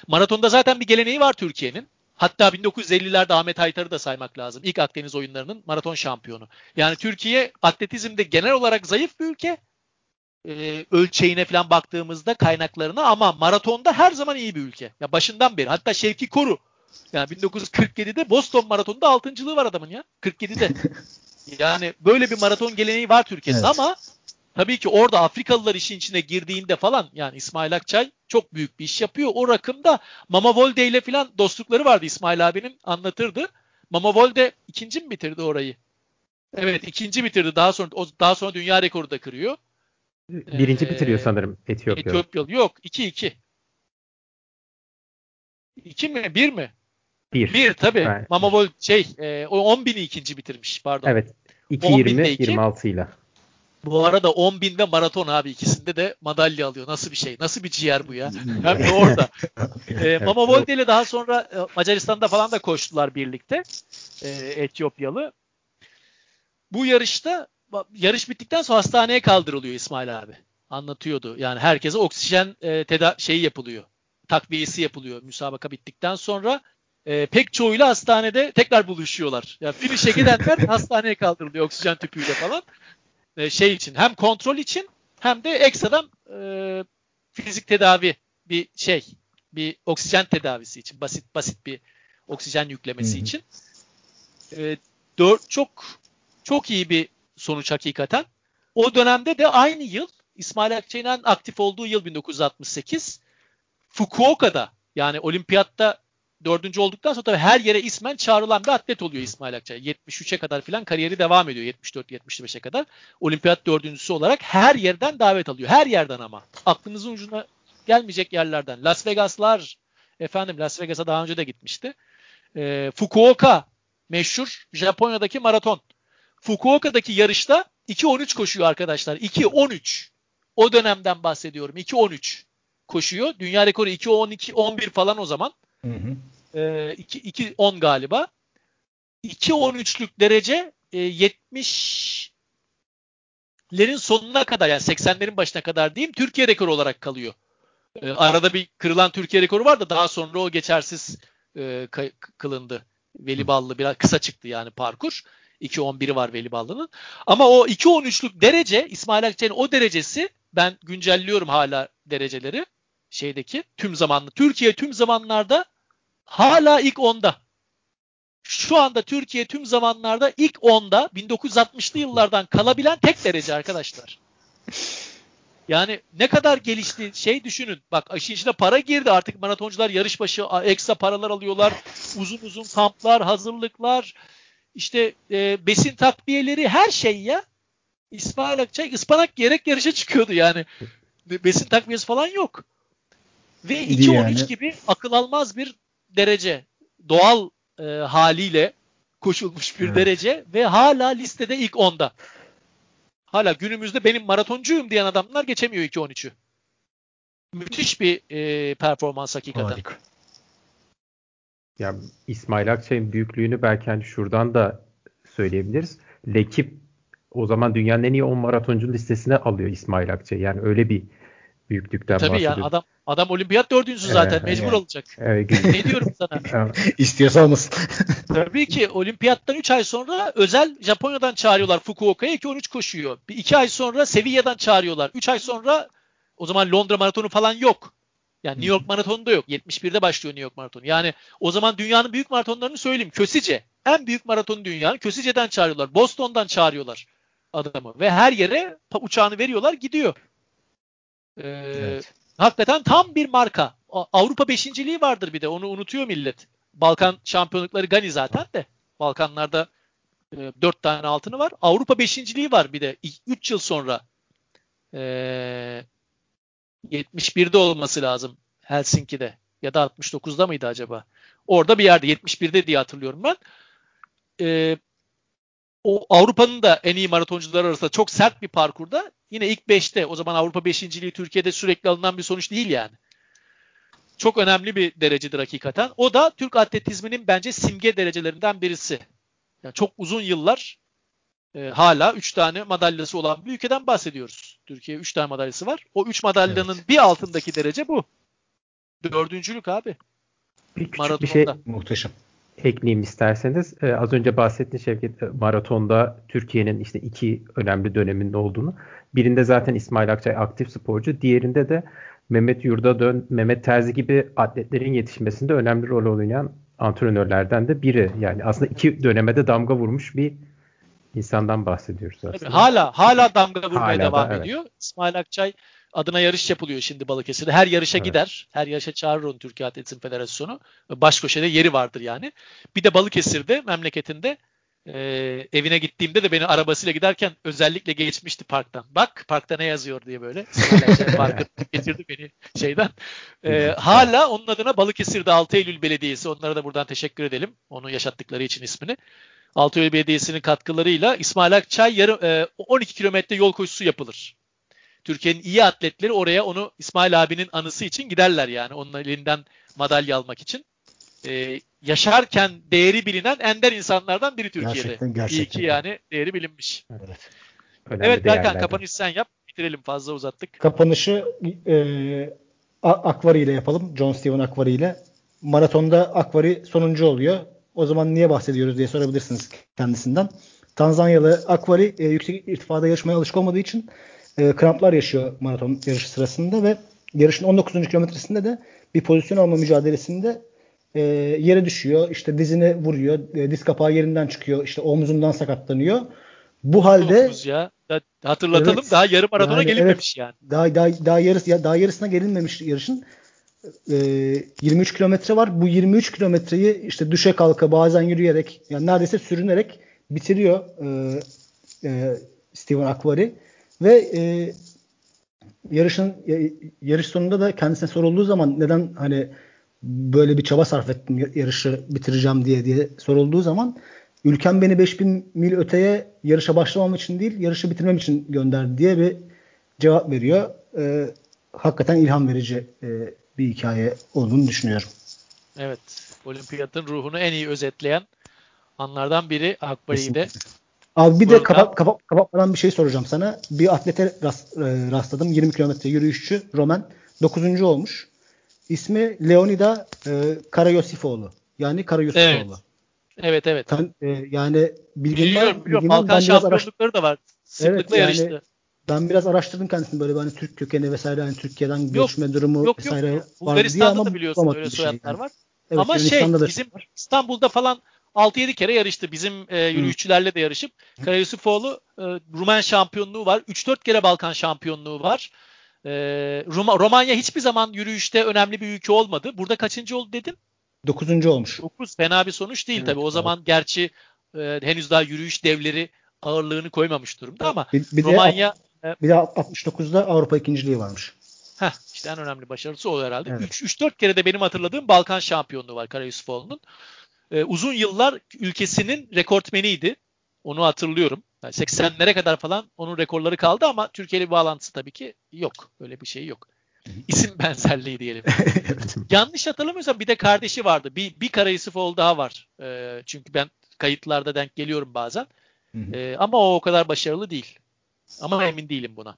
Maratonda zaten bir geleneği var Türkiye'nin. Hatta 1950'lerde Ahmet Haytar'ı da saymak lazım. İlk Akdeniz oyunlarının maraton şampiyonu. Yani Türkiye atletizmde genel olarak zayıf bir ülke e, ölçeğine falan baktığımızda kaynaklarına ama maratonda her zaman iyi bir ülke. Ya başından beri. Hatta Şevki Koru yani 1947'de Boston maratonunda altıncılığı var adamın ya. 47'de. yani böyle bir maraton geleneği var Türkiye'de evet. ama tabii ki orada Afrikalılar işin içine girdiğinde falan yani İsmail Akçay çok büyük bir iş yapıyor. O rakımda Mama Volde ile falan dostlukları vardı İsmail abinin anlatırdı. Mama Volde ikinci mi bitirdi orayı? Evet ikinci bitirdi. Daha sonra o daha sonra dünya rekoru da kırıyor. Birinci ee, bitiriyor sanırım Etiyopya. Etiyopya yok 2-2. 2 mi? 1 mi? 1. 1 tabii. Evet. Mamavol şey e, o 10 bini ikinci bitirmiş pardon. Evet. 2.20-26 ile. Bu arada 10 bin ve maraton abi ikisinde de madalya alıyor. Nasıl bir şey? Nasıl bir ciğer bu ya? Hem de orada. e, Mama Volde ile daha sonra e, Macaristan'da falan da koştular birlikte. E, Etiyopyalı. Bu yarışta yarış bittikten sonra hastaneye kaldırılıyor İsmail abi. Anlatıyordu. Yani herkese oksijen e, teda şeyi yapılıyor. Takviyesi yapılıyor müsabaka bittikten sonra. E, pek çoğuyla hastanede tekrar buluşuyorlar. Yani finish'e gidenler hastaneye kaldırılıyor oksijen tüpüyle falan. E, şey için hem kontrol için hem de ekstradan e, fizik tedavi bir şey bir oksijen tedavisi için basit basit bir oksijen yüklemesi Hı-hı. için e, dört çok çok iyi bir sonuç hakikaten. O dönemde de aynı yıl İsmail Akçay'ın aktif olduğu yıl 1968 Fukuoka'da yani olimpiyatta dördüncü olduktan sonra tabii her yere ismen çağrılan bir atlet oluyor İsmail Akçay. 73'e kadar filan kariyeri devam ediyor. 74-75'e kadar. Olimpiyat dördüncüsü olarak her yerden davet alıyor. Her yerden ama. Aklınızın ucuna gelmeyecek yerlerden. Las Vegas'lar efendim Las Vegas'a daha önce de gitmişti. E, Fukuoka meşhur Japonya'daki maraton. Fukuoka'daki yarışta 2.13 koşuyor arkadaşlar. 2.13. O dönemden bahsediyorum. 2.13 koşuyor. Dünya rekoru 2.12 11 falan o zaman. Hı hı. E, 2.10 galiba. 2.13'lük derece e, 70'lerin sonuna kadar yani 80'lerin başına kadar diyeyim Türkiye rekoru olarak kalıyor. E, arada bir kırılan Türkiye rekoru var da daha sonra o geçersiz e, kılındı. Veli Ballı biraz kısa çıktı yani parkur. 2.11'i var Veli Ballı'nın. Ama o 2.13'lük derece İsmail Akçay'ın o derecesi ben güncelliyorum hala dereceleri şeydeki tüm zamanlı. Türkiye tüm zamanlarda hala ilk 10'da. Şu anda Türkiye tüm zamanlarda ilk 10'da 1960'lı yıllardan kalabilen tek derece arkadaşlar. Yani ne kadar gelişti şey düşünün. Bak işin içine para girdi artık maratoncular yarış başı ekstra paralar alıyorlar. Uzun uzun kamplar, hazırlıklar, işte e, besin takviyeleri her şey ya. İsmail Akçay ıspanak gerek yarışa çıkıyordu yani. Besin takviyesi falan yok. Ve 2-13 yani. gibi akıl almaz bir derece. Doğal e, haliyle koşulmuş bir evet. derece ve hala listede ilk 10'da. Hala günümüzde benim maratoncuyum diyen adamlar geçemiyor 2-13'ü. Müthiş bir e, performans hakikaten. Harika. Ya İsmail Akçay'ın büyüklüğünü belki hani şuradan da söyleyebiliriz. Lekip o zaman dünyanın en iyi 10 maratoncu listesine alıyor İsmail Akçay. Yani öyle bir büyüklükten Tabii bahsediyor. yani adam adam olimpiyat dördüncüsü zaten. Evet, mecbur evet. olacak. Evet, ne diyorum sana? İstiyorsa olmasın. Tabii ki olimpiyattan 3 ay sonra özel Japonya'dan çağırıyorlar Fukuoka'ya 2-13 koşuyor. Bir 2 ay sonra Sevilla'dan çağırıyorlar. 3 ay sonra o zaman Londra maratonu falan yok. Yani New York maratonu da yok. 71'de başlıyor New York maratonu. Yani o zaman dünyanın büyük maratonlarını söyleyeyim. Kösice. En büyük maratonu dünyanın Kösice'den çağırıyorlar. Boston'dan çağırıyorlar adamı. Ve her yere uçağını veriyorlar gidiyor. Ee, evet. Hakikaten tam bir marka. Avrupa beşinciliği vardır bir de. Onu unutuyor millet. Balkan şampiyonlukları Gani zaten de. Balkanlarda e, 4 tane altını var. Avrupa beşinciliği var bir de. 3 yıl sonra. E, 71'de olması lazım Helsinki'de ya da 69'da mıydı acaba? Orada bir yerde 71'de diye hatırlıyorum ben. Ee, o Avrupa'nın da en iyi maratoncuları arasında çok sert bir parkurda yine ilk 5'te o zaman Avrupa 5.liği Türkiye'de sürekli alınan bir sonuç değil yani. Çok önemli bir derecedir hakikaten. O da Türk atletizminin bence simge derecelerinden birisi. Yani çok uzun yıllar e, hala 3 tane madalyası olan bir ülkeden bahsediyoruz. Türkiye 3 tane madalyası var. O 3 madalyanın evet. bir altındaki derece bu. Dördüncülük abi. Bir küçük bir şey muhteşem. Ekleyeyim isterseniz. Ee, az önce bahsettiğin Şevket e, maratonda Türkiye'nin işte iki önemli döneminde olduğunu. Birinde zaten İsmail Akçay aktif sporcu. Diğerinde de Mehmet Yurdadön, Mehmet Terzi gibi atletlerin yetişmesinde önemli rol oynayan antrenörlerden de biri. Yani aslında iki dönemede damga vurmuş bir insandan bahsediyoruz aslında. Tabii, hala hala damga vurmaya hala devam da, ediyor. Evet. İsmail Akçay adına yarış yapılıyor şimdi Balıkesir'de. Her yarışa evet. gider. Her yarışa çağırır onu Türkiye Atletizm Federasyonu. Baş köşede yeri vardır yani. Bir de Balıkesir'de memleketinde e, evine gittiğimde de beni arabasıyla giderken özellikle geçmişti parktan. Bak parkta ne yazıyor diye böyle. Parkı getirdi beni şeyden. E, hala onun adına Balıkesir'de 6 Eylül Belediyesi onlara da buradan teşekkür edelim. Onu yaşattıkları için ismini. Altıyoğlu Belediyesi'nin katkılarıyla İsmail Akçay yarım, e, 12 kilometre yol koşusu yapılır. Türkiye'nin iyi atletleri oraya onu İsmail abinin anısı için giderler yani. Onun elinden madalya almak için. Ee, yaşarken değeri bilinen ender insanlardan biri Türkiye'de. Gerçekten, gerçekten. İyi ki yani değeri bilinmiş. Evet. Önemli evet Berkan kapanış sen yap. Bitirelim fazla uzattık. Kapanışı e, Akvari ile yapalım. John Steven Akvari ile. Maratonda Akvari sonuncu oluyor. O zaman niye bahsediyoruz diye sorabilirsiniz kendisinden. Tanzanyalı Akvari e, yüksek irtifada yarışmaya alışık olmadığı için e, kramplar yaşıyor maraton yarışı sırasında ve yarışın 19. kilometresinde de bir pozisyon alma mücadelesinde e, yere düşüyor. İşte dizine vuruyor. E, diz kapağı yerinden çıkıyor. İşte omzundan sakatlanıyor. Bu halde ya. Hatırlatalım evet, daha yarım maratona yani, gelinmemiş evet, yani. Daha daha daha yarısı daha yarısına gelinmemiş yarışın. E, 23 kilometre var. Bu 23 kilometreyi işte düşe kalka bazen yürüyerek yani neredeyse sürünerek bitiriyor e, e, Steven Akvari ve e, yarışın yarış sonunda da kendisine sorulduğu zaman neden hani böyle bir çaba sarf ettim yarışı bitireceğim diye diye sorulduğu zaman ülkem beni 5000 mil öteye yarışa başlamam için değil yarışı bitirmem için gönderdi diye bir cevap veriyor. Ee, hakikaten ilham verici e, bir hikaye olduğunu düşünüyorum. Evet. Olimpiyatın ruhunu en iyi özetleyen anlardan biri Akbari'de. Abi bir de kapat, kapat, kapatmadan bir şey soracağım sana. Bir atlete rast, e, rastladım. 20 kilometre yürüyüşçü Roman. 9. olmuş. İsmi Leonida e, Karayosifoğlu. Yani Karayosifoğlu. Evet. Evet evet. Sen, e, yani bilgin biliyorum, var. Biliyorum. Balkan şampiyonlukları da var. Sıklıkla evet, yarıştı. Yani, ben biraz araştırdım kendisini böyle hani Türk kökeni vesaire hani Türkiye'den yok, göçme durumu yok, vesaire yok. var diye ama da biliyorsun öyle soyadlar şey. var. Evet, ama şey bizim var. İstanbul'da falan 6-7 kere yarıştı. Bizim e, yürüyüşçülerle de yarışıp. Karayusufoğlu e, Rumen şampiyonluğu var. 3-4 kere Balkan şampiyonluğu var. E, Roma, Romanya hiçbir zaman yürüyüşte önemli bir ülke olmadı. Burada kaçıncı oldu dedin? 9. olmuş. 9 fena bir sonuç değil evet, tabii. O evet. zaman gerçi e, henüz daha yürüyüş devleri ağırlığını koymamış durumda ama bir, bir Romanya de, bir de 69'da Avrupa ikinciliği varmış. Heh, işte en önemli başarısı o herhalde. Evet. 3-4 kere de benim hatırladığım Balkan şampiyonluğu var Karayusufoğlu'nun e, uzun yıllar ülkesinin rekortmeniydi. Onu hatırlıyorum. Yani 80'lere kadar falan onun rekorları kaldı ama Türkiye ile bir bağlantısı tabii ki yok. Öyle bir şey yok. İsim benzerliği diyelim. Yanlış hatırlamıyorsam bir de kardeşi vardı. Bir, bir Kara Yusufoğlu daha var. E, çünkü ben kayıtlarda denk geliyorum bazen. E, ama o o kadar başarılı değil. Ama emin değilim buna.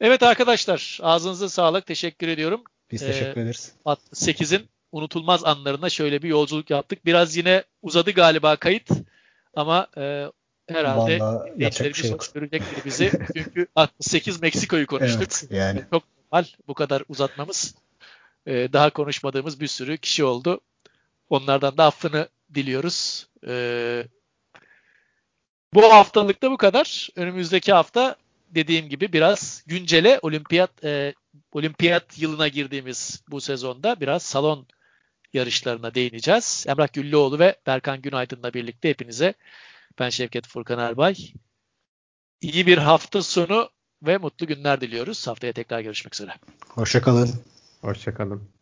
Evet arkadaşlar ağzınıza sağlık. Teşekkür ediyorum. Biz teşekkür ederiz. 8'in unutulmaz anlarına şöyle bir yolculuk yaptık. Biraz yine uzadı galiba kayıt ama e, herhalde dinleyicilerimiz şey hoş görecektir bizi. Çünkü 68 Meksiko'yu konuştuk. Evet, yani. Çok normal bu kadar uzatmamız. E, daha konuşmadığımız bir sürü kişi oldu. Onlardan da affını diliyoruz. E, bu haftalıkta bu kadar. Önümüzdeki hafta dediğim gibi biraz güncele olimpiyat e, olimpiyat yılına girdiğimiz bu sezonda biraz salon yarışlarına değineceğiz. Emrah Güllüoğlu ve Berkan Günaydın'la birlikte hepinize ben Şevket Furkan Erbay. İyi bir hafta sonu ve mutlu günler diliyoruz. Haftaya tekrar görüşmek üzere. Hoşçakalın. Hoşçakalın.